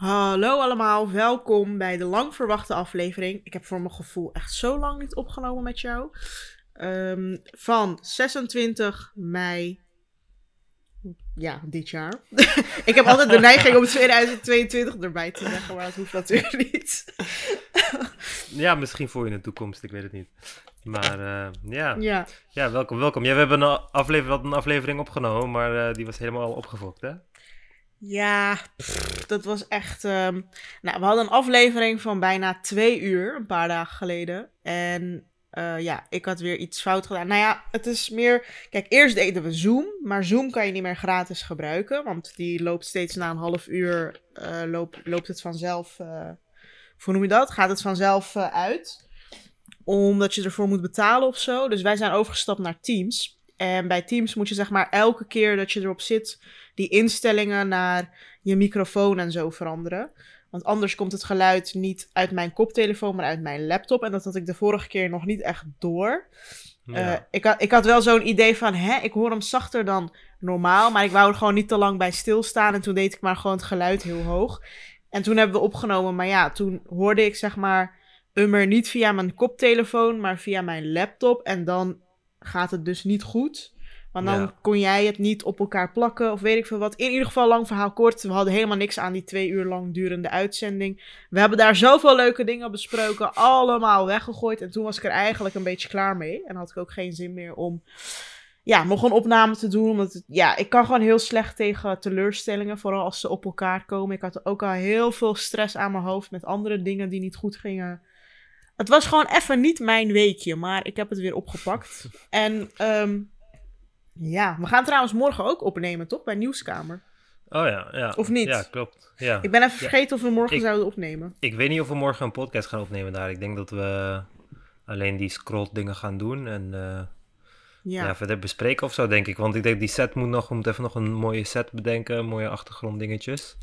Hallo allemaal, welkom bij de lang verwachte aflevering. Ik heb voor mijn gevoel echt zo lang niet opgenomen met jou. Ehm, van 26 mei. Ja, dit jaar. ik heb altijd de neiging om 2022 erbij te zeggen, maar dat hoeft natuurlijk niet. ja, misschien voor in de toekomst, ik weet het niet. Maar uh, ja. ja. Ja, welkom, welkom. Ja, we hebben een aflevering, een aflevering opgenomen, maar uh, die was helemaal opgefokt, hè? Ja, dat was echt. Um, nou, we hadden een aflevering van bijna twee uur, een paar dagen geleden. En uh, ja, ik had weer iets fout gedaan. Nou ja, het is meer. Kijk, eerst deden we Zoom, maar Zoom kan je niet meer gratis gebruiken, want die loopt steeds na een half uur. Uh, loopt, loopt het vanzelf. Uh, hoe noem je dat? Gaat het vanzelf uit? Omdat je ervoor moet betalen of zo. Dus wij zijn overgestapt naar Teams. En bij Teams moet je zeg maar elke keer dat je erop zit, die instellingen naar je microfoon en zo veranderen. Want anders komt het geluid niet uit mijn koptelefoon, maar uit mijn laptop. En dat had ik de vorige keer nog niet echt door. Ja. Uh, ik, had, ik had wel zo'n idee van, hè, ik hoor hem zachter dan normaal. Maar ik wou er gewoon niet te lang bij stilstaan. En toen deed ik maar gewoon het geluid heel hoog. En toen hebben we opgenomen. Maar ja, toen hoorde ik zeg maar Ummer niet via mijn koptelefoon, maar via mijn laptop. En dan gaat het dus niet goed. Want dan ja. kon jij het niet op elkaar plakken of weet ik veel wat. In ieder geval, lang verhaal kort. We hadden helemaal niks aan die twee uur lang durende uitzending. We hebben daar zoveel leuke dingen besproken. Allemaal weggegooid. En toen was ik er eigenlijk een beetje klaar mee. En had ik ook geen zin meer om ja, nog een opname te doen. Omdat het, ja, ik kan gewoon heel slecht tegen teleurstellingen. Vooral als ze op elkaar komen. Ik had ook al heel veel stress aan mijn hoofd met andere dingen die niet goed gingen. Het was gewoon even niet mijn weekje. Maar ik heb het weer opgepakt. En... Um, ja, we gaan trouwens morgen ook opnemen, toch? Bij Nieuwskamer. Oh ja, ja. Of niet? Ja, klopt. Ja. Ik ben even vergeten ja. of we morgen ik, zouden opnemen. Ik weet niet of we morgen een podcast gaan opnemen daar. Ik denk dat we alleen die scroll dingen gaan doen en uh, ja. ja. verder bespreken of zo, denk ik. Want ik denk die set moet nog, we moeten even nog een mooie set bedenken, mooie achtergronddingetjes.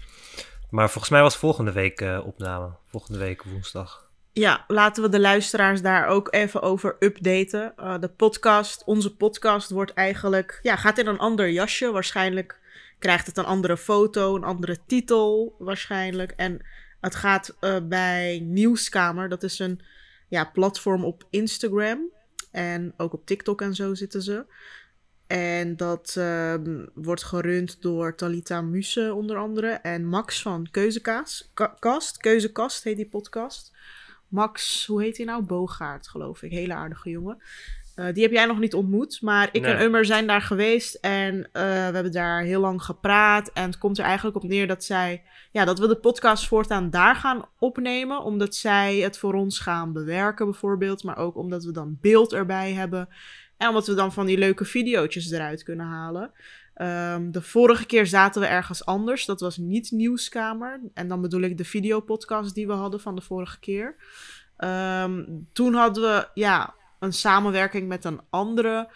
Maar volgens mij was volgende week uh, opname. Volgende week woensdag. Ja, laten we de luisteraars daar ook even over updaten. Uh, de podcast, onze podcast wordt eigenlijk, ja, gaat in een ander jasje. Waarschijnlijk krijgt het een andere foto, een andere titel waarschijnlijk. En het gaat uh, bij Nieuwskamer, dat is een ja, platform op Instagram. En ook op TikTok en zo zitten ze. En dat uh, wordt gerund door Talita Muse onder andere. En Max van Keuzekaas. Ka Kast, Keuzekast heet die podcast. Max, hoe heet hij nou? Bogaert, geloof ik. Hele aardige jongen. Uh, die heb jij nog niet ontmoet, maar ik nee. en Ummer zijn daar geweest en uh, we hebben daar heel lang gepraat. En het komt er eigenlijk op neer dat zij, ja, dat we de podcast voortaan daar gaan opnemen, omdat zij het voor ons gaan bewerken bijvoorbeeld, maar ook omdat we dan beeld erbij hebben en omdat we dan van die leuke video's eruit kunnen halen. Um, de vorige keer zaten we ergens anders. Dat was niet Nieuwskamer. En dan bedoel ik de videopodcast die we hadden van de vorige keer. Um, toen hadden we ja, een samenwerking met een andere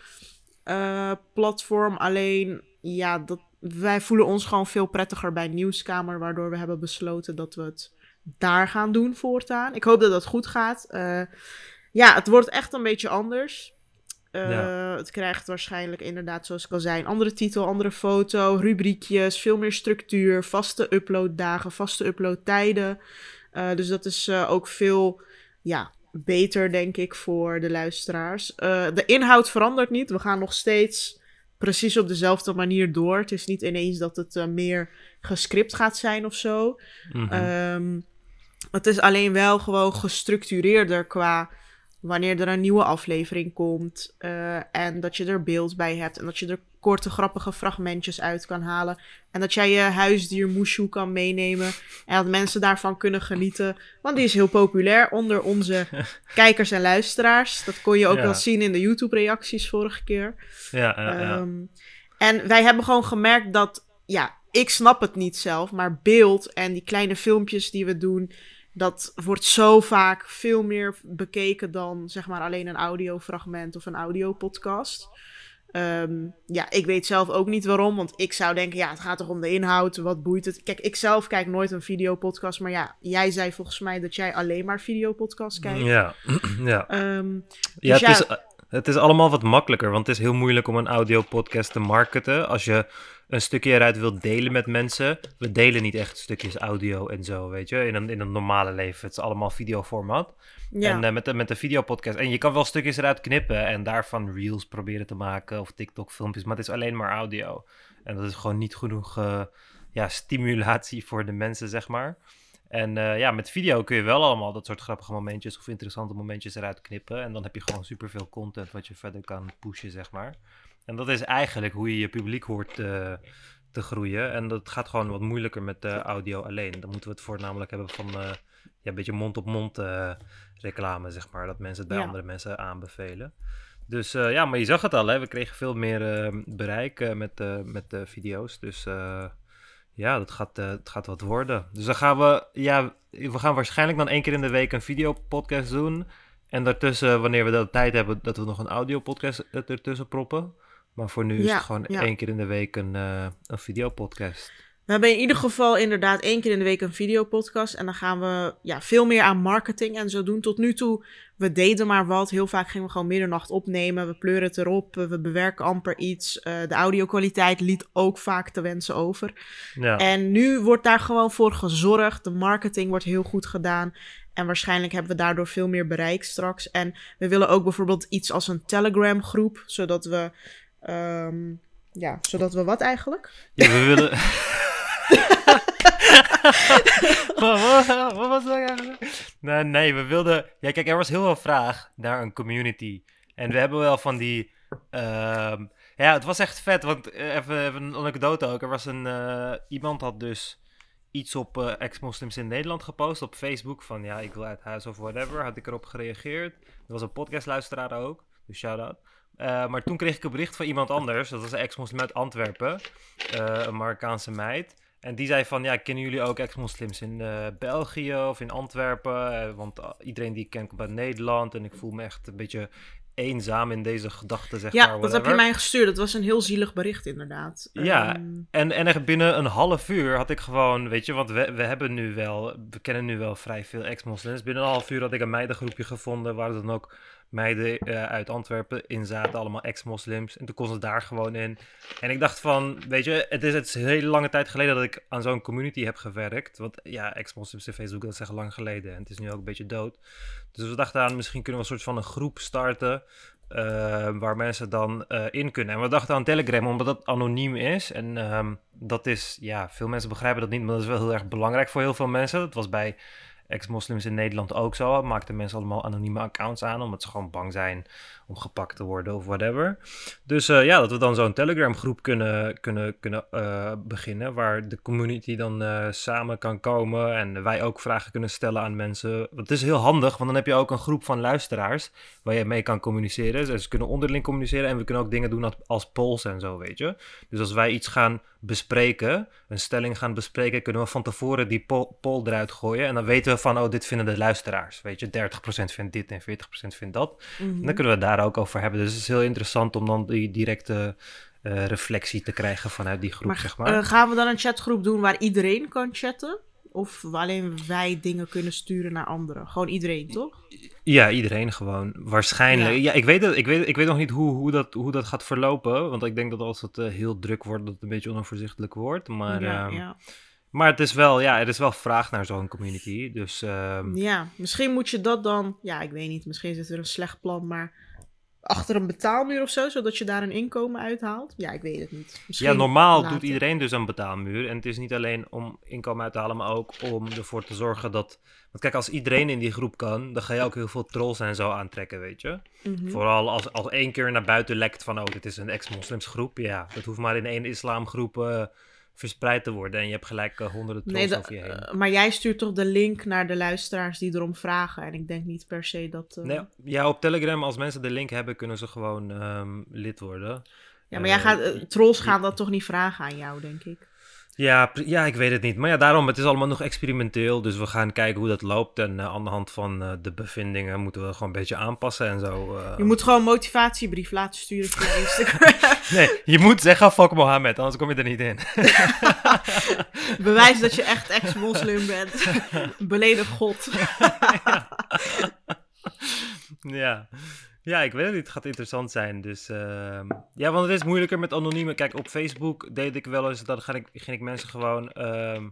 uh, platform. Alleen, ja, dat, wij voelen ons gewoon veel prettiger bij Nieuwskamer. Waardoor we hebben besloten dat we het daar gaan doen voortaan. Ik hoop dat dat goed gaat. Uh, ja, het wordt echt een beetje anders. Uh, ja. Het krijgt waarschijnlijk inderdaad, zoals ik al zei, een andere titel, andere foto, rubriekjes, veel meer structuur, vaste uploaddagen, vaste uploadtijden. Uh, dus dat is uh, ook veel ja, beter, denk ik, voor de luisteraars. de inhoud verandert niet. We gaan nog steeds precies op dezelfde manier door. Het is niet ineens dat het meer gescript gaat zijn of zo. Mm -hmm. um, het is alleen wel gewoon gestructureerder qua wanneer er een nieuwe aflevering komt. Uh, en dat je er beeld bij hebt. En dat je er korte, grappige fragmentjes uit kan halen. En dat jij je huisdier Mushu kan meenemen. En dat mensen daarvan kunnen genieten. Want die is heel populair onder onze kijkers en luisteraars. Dat kon je ook ja. wel zien in de YouTube-reacties vorige keer. Ja, ja, ja. Um, en wij hebben gewoon gemerkt dat... Ja, ik snap het niet zelf. Maar beeld en die kleine filmpjes die we doen dat wordt zo vaak veel meer bekeken dan zeg maar alleen een audiofragment of een audiopodcast. Um, ja, ik weet zelf ook niet waarom, want ik zou denken, ja, het gaat toch om de inhoud, wat boeit het? Kijk, ik zelf kijk nooit een videopodcast, maar ja, jij zei volgens mij dat jij alleen maar videopodcast kijkt. Ja, ja. Um, ja, dus het, Is, het is allemaal wat makkelijker, want het is heel moeilijk om een audiopodcast te marketen als je een stukje eruit wilt delen met mensen. We delen niet echt stukjes audio en zo, weet je. In een, in een normale leven. Het is allemaal videoformat. Ja. En uh, met, de, met de videopodcast. En je kan wel stukjes eruit knippen en daarvan reels proberen te maken. Of TikTok filmpjes. Maar het is alleen maar audio. En dat is gewoon niet genoeg uh, ja, stimulatie voor de mensen, zeg maar. En uh, ja, met video kun je wel allemaal dat soort grappige momentjes of interessante momentjes eruit knippen. En dan heb je gewoon superveel content wat je verder kan pushen, zeg maar. En dat is eigenlijk hoe je je publiek hoort uh, te groeien. En dat gaat gewoon wat moeilijker met uh, audio alleen. Dan moeten we het voornamelijk hebben van ja, een beetje mond-op-mond reclame, zeg maar. Dat mensen het bij andere mensen aanbevelen. Dus ja, maar je zag het al, hè. we kregen veel meer bereik met, met de video's. Dus ja, dat gaat, uh, het gaat wat worden. Dus dan gaan we, ja, we gaan waarschijnlijk dan één keer in de week een videopodcast doen. En daartussen, wanneer we de tijd hebben, dat we nog een audiopodcast ertussen proppen. Maar voor nu is het gewoon één keer in de week een, uh, een videopodcast. We hebben in ieder geval inderdaad één keer in de week een videopodcast. En dan gaan we ja, veel meer aan marketing en zo doen. Tot nu toe, we deden maar wat. Heel vaak gingen we gewoon middernacht opnemen. We pleuren het erop. We bewerken amper iets. Uh, de audio-kwaliteit liet ook vaak te wensen over. Ja. En nu wordt daar gewoon voor gezorgd. De marketing wordt heel goed gedaan. En waarschijnlijk hebben we daardoor veel meer bereik straks. En we willen ook bijvoorbeeld iets als een Telegram groep. Zodat we... Um, ja, zodat we wat eigenlijk? Ja, we willen... wat, wat, was dat eigenlijk? Nee, nee, we wilden... Ja, kijk, er was heel veel vraag naar een community. En we hebben wel van die... Uh, ja, het was echt vet, want eh, even, even een anekdote ook. Er was een... Uh, iemand had dus iets op uh, ex-moslims in Nederland gepost op Facebook. Van ja, ik wil uit huis of whatever. Had ik erop gereageerd. Er was een podcastluisteraar ook. Dus shout-out. Uh, maar toen kreeg ik een bericht van iemand anders. Dat was een ex-moslim uit Antwerpen. Uh, een Marokkaanse meid. En die zei van, ja, kennen jullie ook ex-moslims in uh, België of in Antwerpen? Uh, want iedereen die ik ken komt uit Nederland en ik voel me echt een beetje eenzaam in deze gedachten, zeg ja, maar. Ja, dat heb je mij gestuurd. Dat was een heel zielig bericht, inderdaad. Ja, um... en, en echt binnen een half uur had ik gewoon, weet je, want we, we hebben nu wel, we kennen nu wel vrij veel ex-moslims. Binnen een half uur had ik een meidengroepje gevonden waar dan ook meiden uh, uit Antwerpen in zaten, allemaal ex-moslims. En toen kon ze daar gewoon in. En ik dacht van, weet je, het is, het is een hele lange tijd geleden dat ik aan zo'n community heb gewerkt. Want ja, ex-moslims in Facebook, dat is echt lang geleden. En het is nu ook een beetje dood. Dus we dachten aan, misschien kunnen we een soort van een groep starten. Uh, waar mensen dan uh, in kunnen. En we dachten aan Telegram, omdat dat anoniem is. En um, dat is, ja, veel mensen begrijpen dat niet, maar dat is wel heel erg belangrijk voor heel veel mensen. Dat was bij ex-moslims in Nederland ook zo. Maakten mensen allemaal anonieme accounts aan, omdat ze gewoon bang zijn om gepakt te worden of whatever. Dus uh, ja, dat we dan zo'n Telegram groep kunnen, kunnen, kunnen uh, beginnen, waar de community dan uh, samen kan komen en wij ook vragen kunnen stellen aan mensen. Het is heel handig, want dan heb je ook een groep van luisteraars waar je mee kan communiceren. Dus ze kunnen onderling communiceren en we kunnen ook dingen doen als polls en zo, weet je. Dus als wij iets gaan bespreken, een stelling gaan bespreken, kunnen we van tevoren die poll, eruit gooien. En dan weten we van, oh, dit vinden de luisteraars. Weet je, 30% vindt dit en 40% vindt dat. Mm -hmm. En dan kunnen we daar ook over hebben. Dus het is heel interessant om dan die directe uh, reflectie te krijgen vanuit die groep, maar, zeg maar. Uh, gaan we dan een chatgroep doen waar iedereen kan chatten? Of alleen wij dingen kunnen sturen naar anderen? Gewoon iedereen, toch? Ja, iedereen gewoon. Waarschijnlijk. Ja, ja ik, weet het, ik, weet, ik weet nog niet hoe, hoe, dat, hoe dat gaat verlopen. Want ik denk dat als het uh, heel druk wordt, dat het een beetje onoverzichtelijk wordt. Maar, ja, uh, ja. maar het is wel, ja, er is wel vraag naar zo'n community. Dus, uh, ja, misschien moet je dat dan... Ja, ik weet niet. Misschien is er een slecht plan, maar achter een betaalmuur of zo, zodat je daar een inkomen uithaalt? Ja, ik weet het niet. Misschien ja, normaal later. doet iedereen dus een betaalmuur. En het is niet alleen om inkomen uit te halen, maar ook om ervoor te zorgen dat... Want kijk, als iedereen in die groep kan, dan ga je ook heel veel trolls en zo aantrekken, weet je. Mm -hmm. Vooral als, als één keer naar buiten lekt van, oh, dit is een ex-moslimsgroep. Ja, dat hoeft maar in één islamgroep... Uh, verspreid te worden. En je hebt gelijk uh, honderden trolls nee, over je heen. Uh, maar jij stuurt toch de link naar de luisteraars die erom vragen. En ik denk niet per se dat... Uh... Nee, ja, op Telegram, als mensen de link hebben, kunnen ze gewoon um, lid worden. Ja, maar jij gaat, trolls gaan dat toch niet vragen aan jou, denk ik? Ja, ja, ik weet het niet. Maar ja, daarom, het is allemaal nog experimenteel. Dus we gaan kijken hoe dat loopt. En uh, aan de hand van uh, de bevindingen moeten we gewoon een beetje aanpassen en zo. Uh... Je moet gewoon een motivatiebrief laten sturen via Instagram. nee, je moet zeggen fuck Mohammed, anders kom je er niet in. Bewijs dat je echt ex-moslim bent. Beledig God. ja. Ja, ik weet het niet. Het gaat interessant zijn. Dus ehm, ja, want het is moeilijker met anonieme. Kijk, op Facebook deed ik wel eens, dan ging ik, ging ik mensen gewoon, ehm,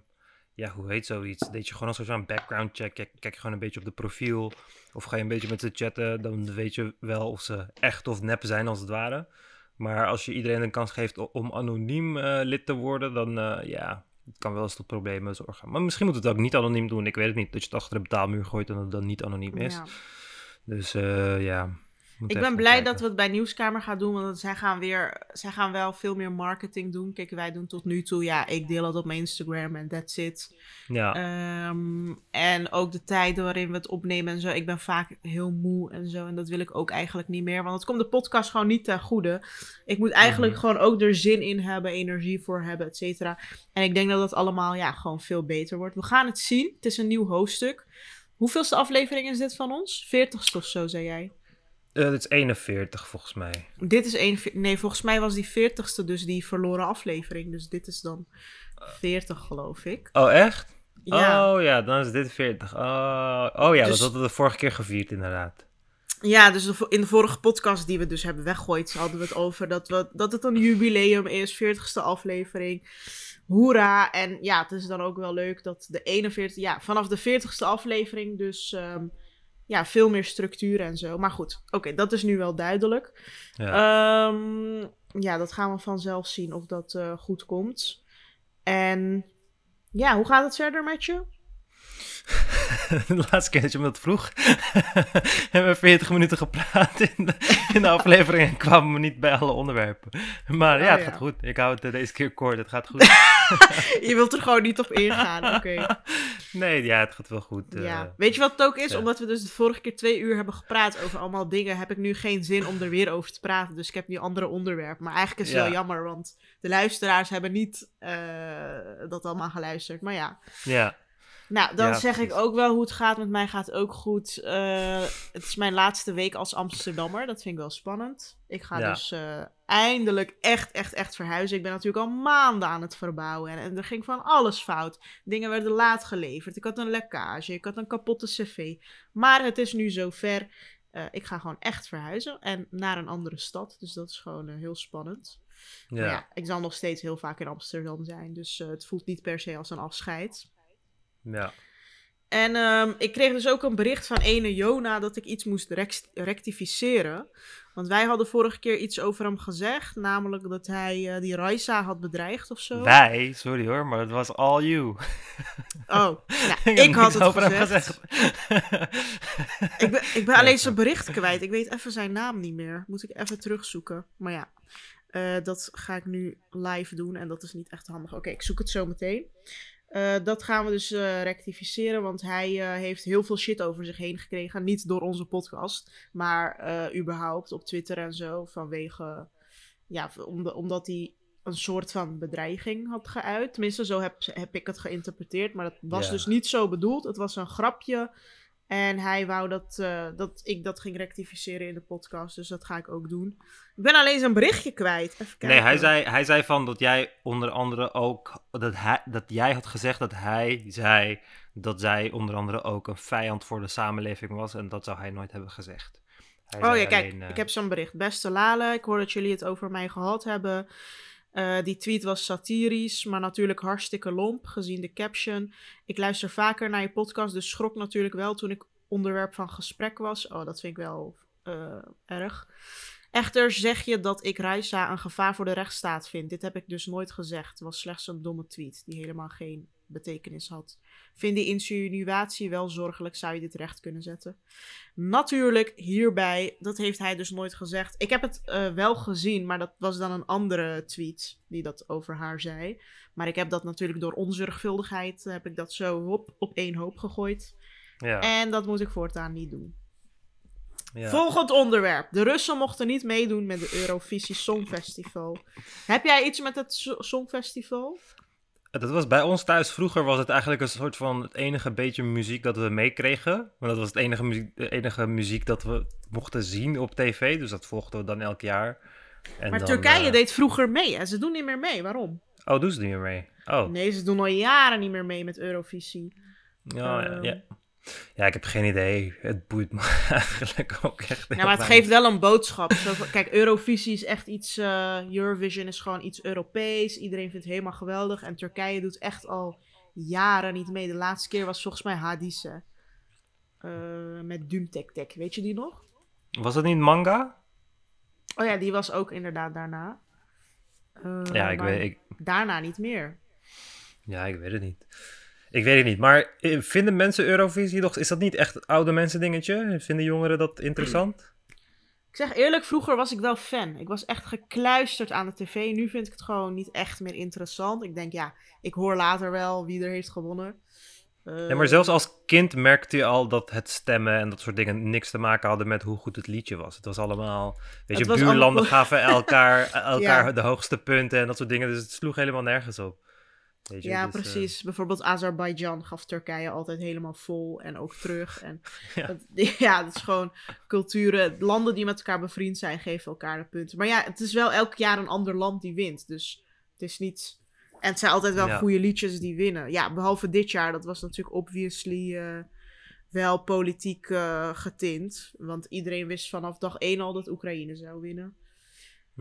ja, hoe heet zoiets? Deed je gewoon als zo'n background check. Kijk, kijk je gewoon een beetje op de profiel. Of ga je een beetje met ze chatten, dan weet je wel of ze echt of nep zijn als het ware. Maar als je iedereen een kans geeft om anoniem uh, lid te worden, dan uh, ja, het kan wel eens tot problemen zorgen. Maar misschien moet het ook niet anoniem doen. Ik weet het niet. Dat je het achter de betaalmuur gooit en dat het dan niet anoniem is. Ja. Dus uh, ja, ik ben blij dat we het bij Nieuwskamer gaan doen, want zij gaan weer, zij gaan wel veel meer marketing doen. Kijk, wij doen tot nu toe, ja, ik deel het op mijn Instagram en that's it. Ja. Um, en ook de tijden waarin we het opnemen en zo. Ik ben vaak heel moe en zo, en dat wil ik ook eigenlijk niet meer, want het komt de podcast gewoon niet ten goede. Ik moet eigenlijk mhm. gewoon ook er zin in hebben, energie voor hebben, et cetera. En ik denk dat dat allemaal, ja, gewoon veel beter wordt. We gaan het zien. Het is een nieuw hoofdstuk. Hoeveelste aflevering is dit van ons? Veertigste of zo, zei jij? Uh, dit is 41 volgens mij. Dit is 41. Nee, volgens mij was die 40ste dus die verloren aflevering. Dus dit is dan 40, geloof ik. Oh, echt? Ja. Oh ja, dan is dit 40. Oh, oh ja, dus, dat hadden we de vorige keer gevierd, inderdaad. Ja, dus in de vorige podcast die we dus hebben weggooid, hadden we het over dat, we, dat het een jubileum is, 40ste aflevering. Hoera! En ja, het is dan ook wel leuk dat de 41, ja, vanaf de 40ste aflevering dus um, ja, veel meer structuur en zo. Maar goed, oké, dat is nu wel duidelijk. Ja. Um, ja, dat gaan we vanzelf zien of dat uh, goed komt. En ja, hoe gaat het verder met je? de laatste keer dat je me dat vroeg, hebben we 40 minuten gepraat in de, in de aflevering en kwamen we niet bij alle onderwerpen. Maar ja, oh, het gaat goed. Ik hou het eh, deze keer kort. Het gaat goed. je wilt er gewoon niet op ingaan, oké. Nee, ja, het gaat wel goed. Ja. Uh, Weet je wat het ook is? Omdat we dus de vorige keer twee uur hebben gepraat over allemaal dingen, heb ik nu geen zin om er weer over te praten. Dus ik heb nu andere onderwerpen. Maar eigenlijk is het wel jammer, want de luisteraars hebben niet uh, dat allemaal geluisterd. Maar ja. Ja. Nou, dan zeg ik ook wel hoe het gaat. Met mij gaat ook goed. Uh, het is mijn laatste week als Amsterdammer. Dat vind ik wel spannend. Ik ga dus uh, eindelijk echt, echt, echt verhuizen. Ik ben natuurlijk al maanden aan het verbouwen. En, en, er ging van alles fout. Dingen werden laat geleverd. Ik had een lekkage. Ik had een kapotte cv. Maar het is nu zover. Uh, ik ga gewoon echt verhuizen. En naar een andere stad. Dus dat is gewoon heel spannend. Ja. Ja, ik zal nog steeds heel vaak in Amsterdam zijn. Dus het voelt niet per se als een afscheid. Ja. En um, ik kreeg dus ook een bericht van ene Jona dat ik iets moest rectificeren. Want wij hadden vorige keer iets over hem gezegd. Namelijk dat hij uh, die Raisa had bedreigd of zo. Wij? Sorry hoor, maar het was all you. Oh, nou, ik, had het over gezegd. Hem gezegd. ik ben, ik ben alleen zijn bericht kwijt. Ik weet even zijn naam niet meer. Moet ik even terugzoeken. Maar ja, uh, dat ga ik nu live doen. En dat is niet echt handig. Oké, ik zoek het zo meteen. Uh, dat gaan we dus uh, rectificeren, want hij uh, heeft heel veel shit over zich heen gekregen. Niet door onze podcast, maar überhaupt op Twitter en zo. Vanwege, ja, om de, omdat hij een soort van bedreiging had geuit. Tenminste, zo heb, heb ik het geïnterpreteerd. Maar dat was dus niet zo bedoeld. Het was een grapje en hij wou dat, uh, dat ik dat ging rectificeren in de podcast. Dus dat ga ik ook doen. Ik ben alleen zijn berichtje kwijt. Even kijken. Nee, hij zei, hij zei van dat jij onder andere ook. Dat, hij, dat jij had gezegd dat hij zei. Dat zij onder andere ook een vijand voor de samenleving was. En dat zou hij nooit hebben gezegd. Hij oh ja, kijk, uh... ik heb zo'n bericht. Beste Lale, ik hoor dat jullie het over mij gehad hebben. Uh, die tweet was satirisch, maar natuurlijk hartstikke lomp, gezien de caption. Ik luister vaker naar je podcast, dus schrok natuurlijk wel toen ik onderwerp van gesprek was. Oh, dat vind ik wel uh, erg. Echter zeg je dat ik Raisa een gevaar voor de rechtsstaat vind. Dit heb ik dus nooit gezegd. Het was slechts een domme tweet die helemaal geen betekenis had. Vind die insinuatie wel zorgelijk, zou je dit recht kunnen zetten? Natuurlijk, hierbij, dat heeft hij dus nooit gezegd. Ik heb het uh, wel gezien, maar dat was dan een andere tweet die dat over haar zei. Maar ik heb dat natuurlijk door onzorgvuldigheid, heb ik dat zo op, op één hoop gegooid. Ja. En dat moet ik voortaan niet doen. Ja. Volgend onderwerp. De Russen mochten niet meedoen met de Eurovisie Songfestival. Heb jij iets met het Songfestival? Dat was bij ons thuis vroeger was het eigenlijk een soort van het enige beetje muziek dat we meekregen. Maar dat was het enige muziek, de enige muziek dat we mochten zien op tv. Dus dat volgden we dan elk jaar. En maar Turkije uh... deed vroeger mee en ze doen niet meer mee. Waarom? Oh, doen ze niet meer mee? Oh. Nee, ze doen al jaren niet meer mee met Eurovisie. Ja, ja, ehm, ja. Ja, ik heb geen idee. Het boeit me eigenlijk ook echt. Ja, maar het geeft wel een boodschap. kijk, Eurovisie is echt iets. Uh, Eurovision is gewoon iets Europees. Iedereen vindt het helemaal geweldig. En Turkije doet echt al jaren niet mee. De laatste keer was volgens mij Hadise. Uh, met Dumtek Tek. Weet je die nog? Was dat niet manga? Oh ja, die was ook inderdaad daarna. Uh, ja, ik weet. Ik... Daarna niet meer. Ja, ik weet het niet. Ik weet het niet. Maar eh, vinden mensen Eurovisie nog... Is dat niet echt het oude mensen dingetje? Vinden jongeren dat interessant? Ik zeg eerlijk, vroeger was ik wel fan. Ik was echt gekluisterd aan de tv. Nu vind ik het gewoon niet echt meer interessant. Ik denk, ja, ik hoor later wel wie er heeft gewonnen. ja, maar zelfs als kind merkte je al dat het stemmen en dat soort dingen niks te maken hadden met hoe goed het liedje was. Het was allemaal, weet je, buurlanden allemaal... gaven elkaar, elkaar de hoogste punten en dat soort dingen. Dus het sloeg helemaal nergens op ja, dus, precies. Bijvoorbeeld Azerbeidzjan gaf Turkije altijd helemaal vol en ook terug. En ja. Dat, ja, dat is gewoon culturen. Landen die met elkaar bevriend zijn, geven elkaar de punten. Maar ja, het is wel elk jaar een ander land die wint. Dus het is niet. En het zijn altijd wel goede liedjes die winnen. Ja, behalve dit jaar, dat was natuurlijk obviously uh, wel politiek uh, getint. Want iedereen wist vanaf dag één al dat Oekraïne zou winnen.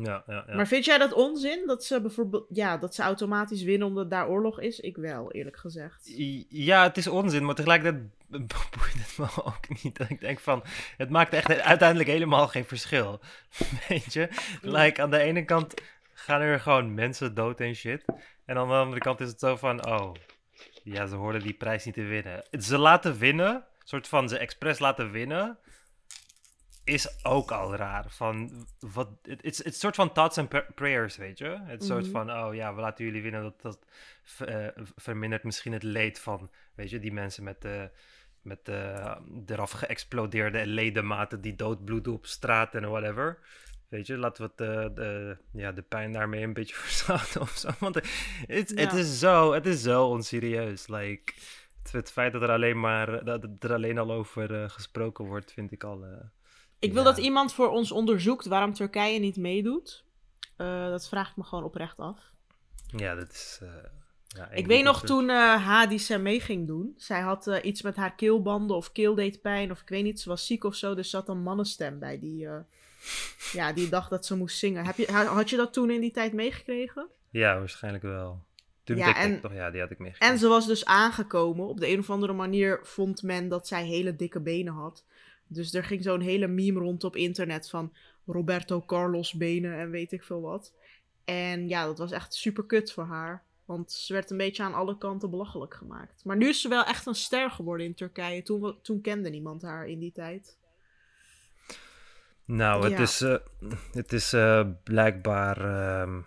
Ja, ja, ja. Maar vind jij dat onzin? Dat ze bijvoorbeeld ja, dat ze automatisch winnen omdat daar oorlog is? Ik wel, eerlijk gezegd. Ja, het is onzin, maar tegelijkertijd boeit het me ook niet. Ik denk van, het maakt echt uiteindelijk helemaal geen verschil. Weet je? Like, aan de ene kant gaan er gewoon mensen dood en shit. En aan de andere kant is het zo van, oh, ja, ze hoorden die prijs niet te winnen. Ze laten winnen, soort van ze expres laten winnen is ook al raar. Van, wat, het is een soort van thoughts and prayers, weet je? Het soort mhm. van, oh ja, we laten jullie winnen. Dat, dat uh, vermindert misschien het leed van, weet je, die mensen met, uh, met uh, eraf geëxplodeerde ledematen die doodbloeden op straat en whatever. Weet je, laten we het, de, ja, de pijn daarmee een beetje verzachten of zo. Want het, het, is zo, het is zo onserieus. Like, het, het feit dat er alleen maar, dat er alleen al over gesproken wordt, vind ik al ik wil dat iemand voor ons onderzoekt waarom Turkije niet meedoet. Uh, dat vraag ik me gewoon oprecht af. Ja, dat is. Uh, ja, ik weet nog toen uh, Hadise mee ging doen. Zij had iets met haar keelbanden of keeldeedpijn of ik weet niet, ze was ziek of zo. Dus zat een mannenstem bij die, ja, die dacht dat ze moest zingen. Heb je, had je dat toen in die tijd meegekregen? Ja, waarschijnlijk wel. Toen ja, en, toch, ja, die had ik meegekregen. En ze was dus aangekomen. Op de een of andere manier vond men dat zij hele dikke benen had. Dus er ging zo'n hele meme rond op internet van Roberto Carlos benen en weet ik veel wat. En ja, dat was echt super kut voor haar. Want ze werd een beetje aan alle kanten belachelijk gemaakt. Maar nu is ze wel echt een ster geworden in Turkije. Toen, toen kende niemand haar in die tijd. Nou, het is, uh, het is uh, blijkbaar. Uh,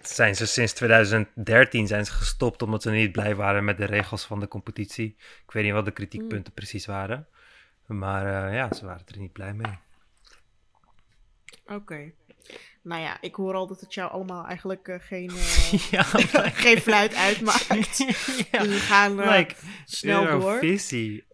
zijn ze sinds 2013 zijn ze gestopt omdat ze niet blij waren met de regels van de competitie. Ik weet niet wat de kritiekpunten mm. precies waren. Maar uh, ja, ze waren er niet blij mee. Oké. Nou ja, ik hoor al dat het jou allemaal eigenlijk uh, geen, ja, geen fluit uitmaakt. ja. We gaan like, snel door.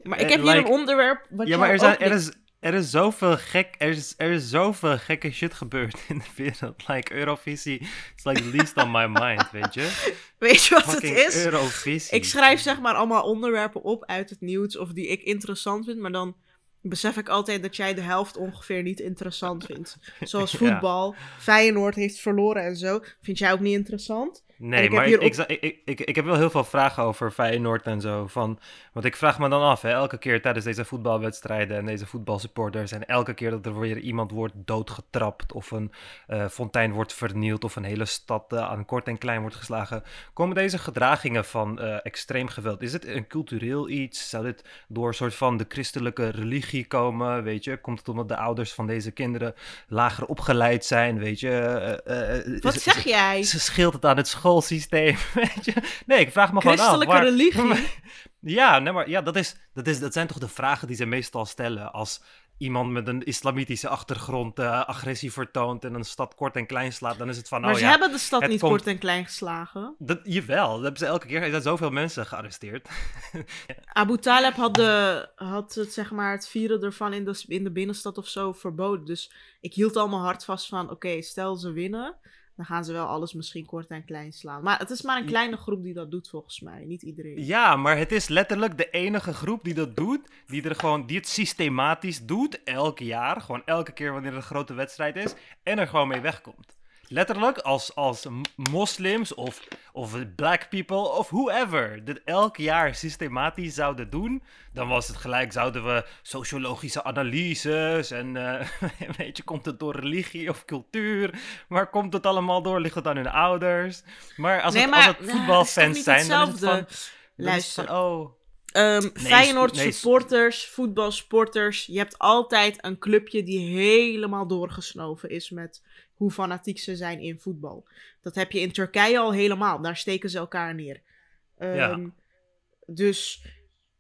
Maar ik heb hier een onderwerp wat ja, maar er, zijn, er is er is zoveel gek, er is, er is zoveel gekke shit gebeurd in de wereld. Like, Eurovisie is like least on my mind, weet je? Weet je wat het is? Eurovisie. Ik schrijf zeg maar allemaal onderwerpen op uit het nieuws of die ik interessant vind, maar dan besef ik altijd dat jij de helft ongeveer niet interessant vindt. Zoals voetbal, Feyenoord heeft verloren en zo. Vind jij ook niet interessant? Nee, maar ik, ik, ik, ik, ik, heb wel heel veel vragen over Feyenoord en zo. Van, want ik vraag me dan af, hè, elke keer tijdens deze voetbalwedstrijden en deze voetbalsupporters... en elke keer dat er weer iemand wordt doodgetrapt... of een uh, fontein wordt vernield of een hele stad uh, aan kort en klein wordt geslagen... komen deze gedragingen van uh, extreem geweld... is het een cultureel iets? Zou dit door een soort van de christelijke religie komen? Weet je, komt het omdat de ouders van deze kinderen lager opgeleid zijn? Weet je? Wat zeg jij? Ze scheelt het aan het school systeem, weet je? Nee, ik vraag me gewoon af. Christelijke religie? Ja, nee, maar ja, dat, is, dat, is, dat zijn toch de vragen die ze meestal stellen als iemand met een islamitische achtergrond uh, agressie vertoont en een stad kort en klein slaat, dan is het van, maar oh ze hebben de stad niet kort en klein geslagen. Dat, jawel, dat hebben ze elke keer. Er zijn zoveel mensen gearresteerd. Abu Talib had, de, had het, zeg maar, het vieren ervan in de, in de binnenstad of zo verboden. Dus ik hield al mijn hart vast van, oké, stel ze winnen dan gaan ze wel alles misschien kort en klein slaan. Maar het is maar een kleine groep die dat doet, volgens mij. Niet iedereen. Ja, maar het is letterlijk de enige groep die dat doet. Die, er gewoon, die het systematisch doet, elk jaar. Gewoon elke keer wanneer er een grote wedstrijd is. En er gewoon mee wegkomt. Letterlijk, als, als moslims of, of black people of whoever dit elk jaar systematisch zouden doen, dan was het gelijk, zouden we sociologische analyses en uh, weet je, komt het door religie of cultuur, maar komt het allemaal door, ligt het aan hun ouders? Maar als, het, als het voetbalfans zijn, dan is het van... Luister. oh, Um, Feyenoord supporters, voetbalsporters. Je hebt altijd een clubje die helemaal doorgesnoven is met hoe fanatiek ze zijn in voetbal. Dat heb je in Turkije al helemaal. Daar steken ze elkaar neer. Um, Dus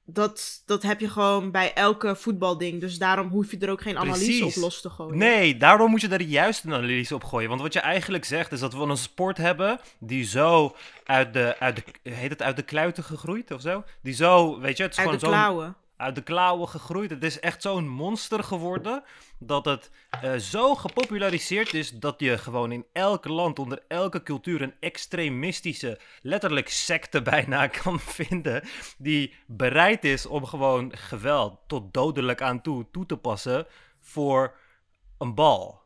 dat, dat heb je gewoon bij elke voetbalding. Dus daarom hoef je er ook geen analyse op los te gooien. Nee, daarom moet je er juist een analyse op gooien. Want wat je eigenlijk zegt is dat we een sport hebben die zo uit de, uit de, heet het uit de kluiten gegroeid of zo? Die zo, weet je, het is uit gewoon de klauwen uit de klauwen gegroeid. Het is echt zo'n monster geworden dat het uh, zo gepopulariseerd is dat je gewoon in elk land, onder elke cultuur, een extremistische, letterlijk secte bijna kan vinden. Die bereid is om gewoon geweld tot dodelijk aan toe toe te passen voor een bal.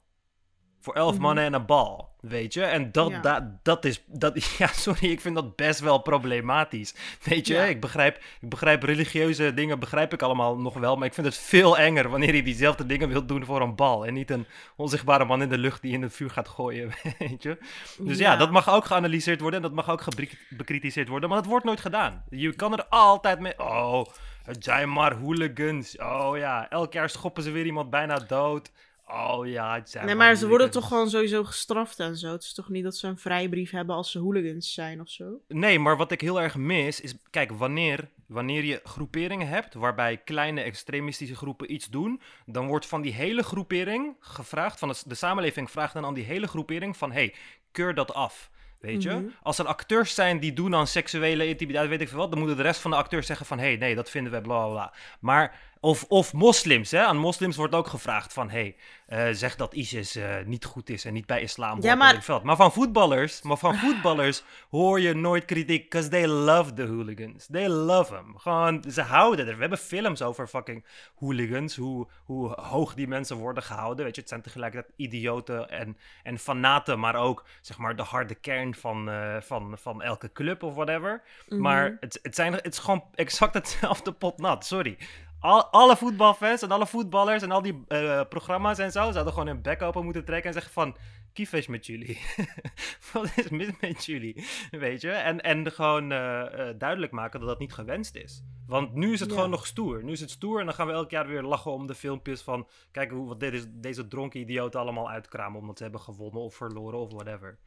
Voor elf mhm. mannen en een bal. Weet je? En dat, dat, dat is. Dat, ja, sorry, ik vind dat best wel problematisch. Weet je? Ik, begrijp, ik begrijp religieuze dingen, begrijp ik allemaal nog wel. Maar ik vind het veel enger wanneer je diezelfde dingen wilt doen voor een bal. En niet een onzichtbare man in de lucht die in het vuur gaat gooien. Weet je? Dus ja, dat mag ook geanalyseerd worden. En dat mag ook bekritiseerd worden. Maar dat wordt nooit gedaan. Je kan er altijd mee. Oh, het zijn maar hooligans. Oh ja, elk jaar schoppen ze weer iemand bijna dood. Oh ja, het zijn Nee, maar ze worden toch gewoon sowieso gestraft en zo. Het is toch niet dat ze een vrijbrief hebben als ze hooligans zijn of zo? Nee, maar wat ik heel erg mis is... Kijk, wanneer, wanneer je groeperingen hebt waarbij kleine extremistische groepen iets doen... dan wordt van die hele groepering gevraagd... van de, de samenleving vraagt dan aan die hele groepering van... hey, keur dat af. Weet je? Mhm. Als er acteurs zijn die doen aan seksuele intimiteit, weet ik veel wat, dan moeten de rest van de acteurs zeggen van, hé, hey, nee, dat vinden we, bla bla bla. Maar of, of moslims, hè? Aan moslims wordt ook gevraagd van... hey, uh, zeg dat ISIS uh, niet goed is en niet bij islam hoort. Ja, maar... Veld. maar van voetballers, maar van voetballers hoor je nooit kritiek... because they love the hooligans. They love them. Gewoon, ze houden er. We hebben films over fucking hooligans. Hoe, hoe hoog die mensen worden gehouden. Weet je, het zijn tegelijkertijd idioten en, en fanaten... maar ook, zeg maar, de harde kern van, uh, van, van elke club of whatever. Mm Maar het, het, zijn, het is gewoon exact hetzelfde pot nat. Sorry al, alle voetbalfans en alle voetballers en al die uh, programma's en zo zouden gewoon hun bek open moeten trekken en zeggen van kiefesh met jullie. Wat is mis met jullie? Weet je? En, en gewoon uh, uh, duidelijk maken dat dat niet gewenst is. Want nu is het gewoon nog stoer. Nu is het stoer en dan gaan we elk jaar weer lachen om de filmpjes van... Kijk hoe, wat dit is, deze dronken idioten allemaal uitkramen omdat ze hebben gewonnen of verloren of whatever.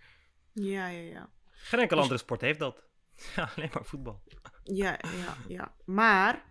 Ja, ja, ja. Geen enkel dus... andere sport heeft dat. Ja, alleen maar voetbal. Ja, ja, ja. Maar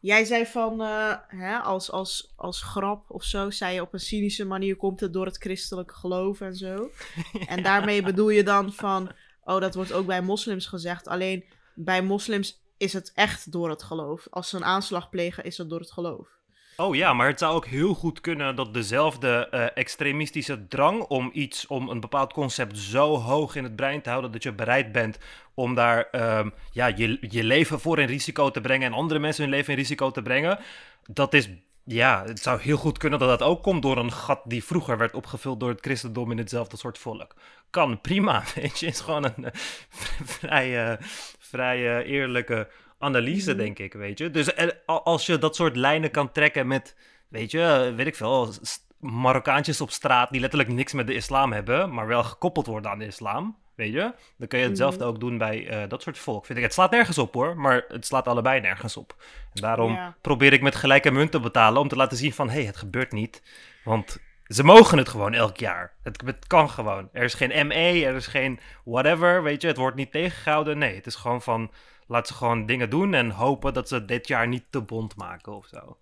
Jij zei van, uh, hè, als, als, als grap of zo, zei je op een cynische manier komt het door het christelijke geloof en zo. En daarmee bedoel je dan van, oh, dat wordt ook bij moslims gezegd. Alleen bij moslims is het echt door het geloof. Als ze een aanslag plegen, is het door het geloof. Oh ja, maar het zou ook heel goed kunnen dat dezelfde uh, extremistische drang om iets, om een bepaald concept zo hoog in het brein te houden dat je bereid bent om daar um, ja, je, je leven voor in risico te brengen en andere mensen hun leven in risico te brengen, dat is ja, het zou heel goed kunnen dat dat ook komt door een gat die vroeger werd opgevuld door het christendom in hetzelfde soort volk. Kan, prima, weet je. Is gewoon een uh, vrij, uh, vrij eerlijke analyse, mhm. denk ik, weet je. Dus als je dat soort lijnen kan trekken met, weet je, weet ik veel, Marokkaantjes op straat die letterlijk niks met de islam hebben, maar wel gekoppeld worden aan de islam, weet je. Dan kun je hetzelfde mhm. ook doen bij uh, dat soort volk, vind ik. Het slaat nergens op hoor, maar het slaat allebei nergens op. En daarom probeer ik met gelijke munt te betalen om te laten zien van, hé, hey, het gebeurt niet. Want ze mogen het gewoon elk jaar. Het, het, kan gewoon. Er is geen ME, er is geen whatever, weet je. Het wordt niet tegengehouden. Nee, het is gewoon van laat ze gewoon dingen doen en hopen dat ze dit jaar niet te bond maken of zo.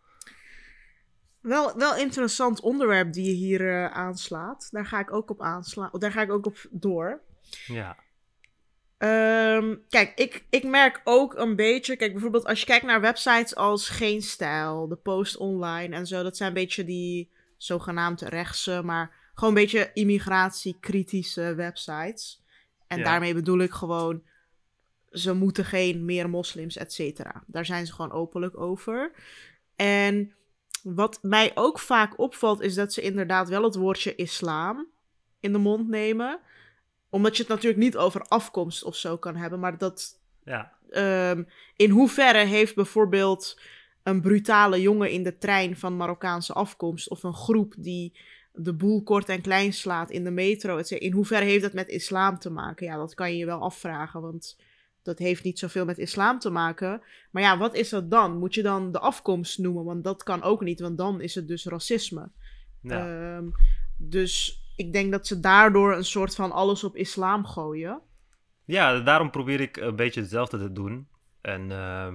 Wel, wel interessant onderwerp die je hier uh, aanslaat. Daar ga ik ook op aanslaan. Daar ga ik ook op door. Ja. Um, kijk, ik, ik merk ook een beetje. Kijk, bijvoorbeeld als je kijkt naar websites als Geen Stijl, de Post Online en zo. Dat zijn een beetje die zogenaamd rechtse, maar gewoon een beetje immigratiekritische websites. En daarmee bedoel ik gewoon, ze moeten geen meer moslims, et cetera. Daar zijn ze gewoon openlijk over. En wat mij ook vaak opvalt, is dat ze inderdaad wel het woordje islam in de mond nemen. Omdat je het natuurlijk niet over afkomst of zo kan hebben, maar dat. Ja. Ehm, in hoeverre heeft bijvoorbeeld een brutale jongen in de trein van Marokkaanse afkomst of een groep die de boel kort en klein slaat in de metro. In hoeverre heeft dat met islam te maken? Ja, dat kan je je wel afvragen, want dat heeft niet zoveel met islam te maken. Maar ja, wat is dat dan? Moet je dan de afkomst noemen? Want dat kan ook niet, want dan is het dus racisme. Ehm, dus ik denk dat ze daardoor een soort van alles op islam gooien. Ja, daarom probeer ik een beetje hetzelfde te doen. En uh,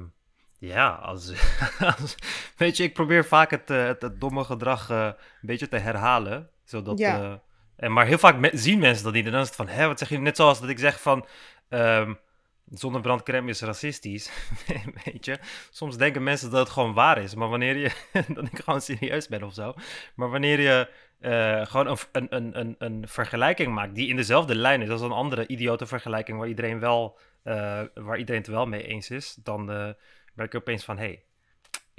ja, als, als, weet je, ik probeer vaak het, eh, het, het domme gedrag uh, een beetje te herhalen. Zodat, ja. Uh, en, maar heel vaak me zien mensen dat niet. En dan is het van, hè, wat zeg je? Net zoals dat ik zeg van, um, zonnebrandcrème is racistisch. weet je, soms denken mensen dat het gewoon waar is. Maar wanneer je, dat ik gewoon serieus ben of zo. Maar wanneer je uh, gewoon een, een, een, een vergelijking maakt die in dezelfde lijn is als een andere idiote vergelijking waar iedereen, wel, uh, waar iedereen het wel mee eens is, dan uh, ben ik opeens van, hé, hey,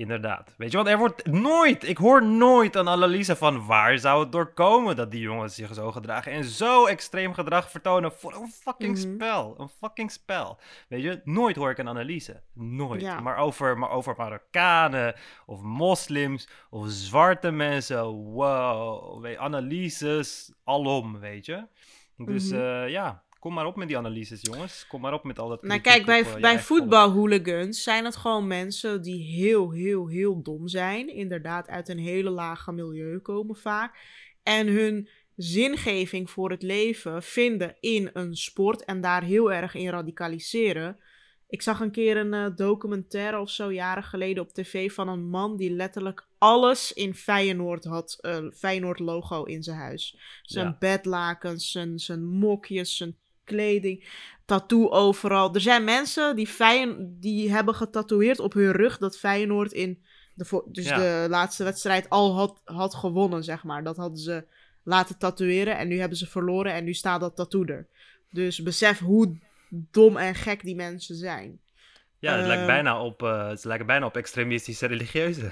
Inderdaad. Weet je, want er wordt nooit, ik hoor nooit een analyse van waar zou het doorkomen dat die jongens zich zo gedragen en zo extreem gedrag vertonen voor een fucking mhm. spel. Een fucking spel. Weet je, nooit hoor ik een analyse. Nooit. Maar, over, maar over Marokkanen of moslims of zwarte mensen. Wow. Weet, analyses alom, weet je. Dus mm ja, Kom maar op met die analyses, jongens. Kom maar op met al dat. Nou, kijk, bij, bij voetbalhooligans zijn het gewoon mensen die heel, heel, heel dom zijn. Inderdaad, uit een hele lage milieu komen vaak. En hun zingeving voor het leven vinden in een sport en daar heel erg in radicaliseren. Ik zag een keer een uh, documentaire of zo jaren geleden op tv van een man die letterlijk alles in Feyenoord had. Uh, Feyenoord logo in zijn huis. Zijn bedlakens, zijn, zijn mokjes, zijn kleding, tattoo overal. Er zijn mensen die, Feyen, die hebben getatoeëerd op hun rug dat Feyenoord in de, dus de laatste wedstrijd al had, had gewonnen, zeg maar. Dat hadden ze laten tatoeëren en nu hebben ze verloren en nu staat dat tattoo er. Dus besef hoe dom en gek die mensen zijn. Ja, het, lijkt, ehm, bijna op, uh, het lijkt bijna op extremistische religieuze.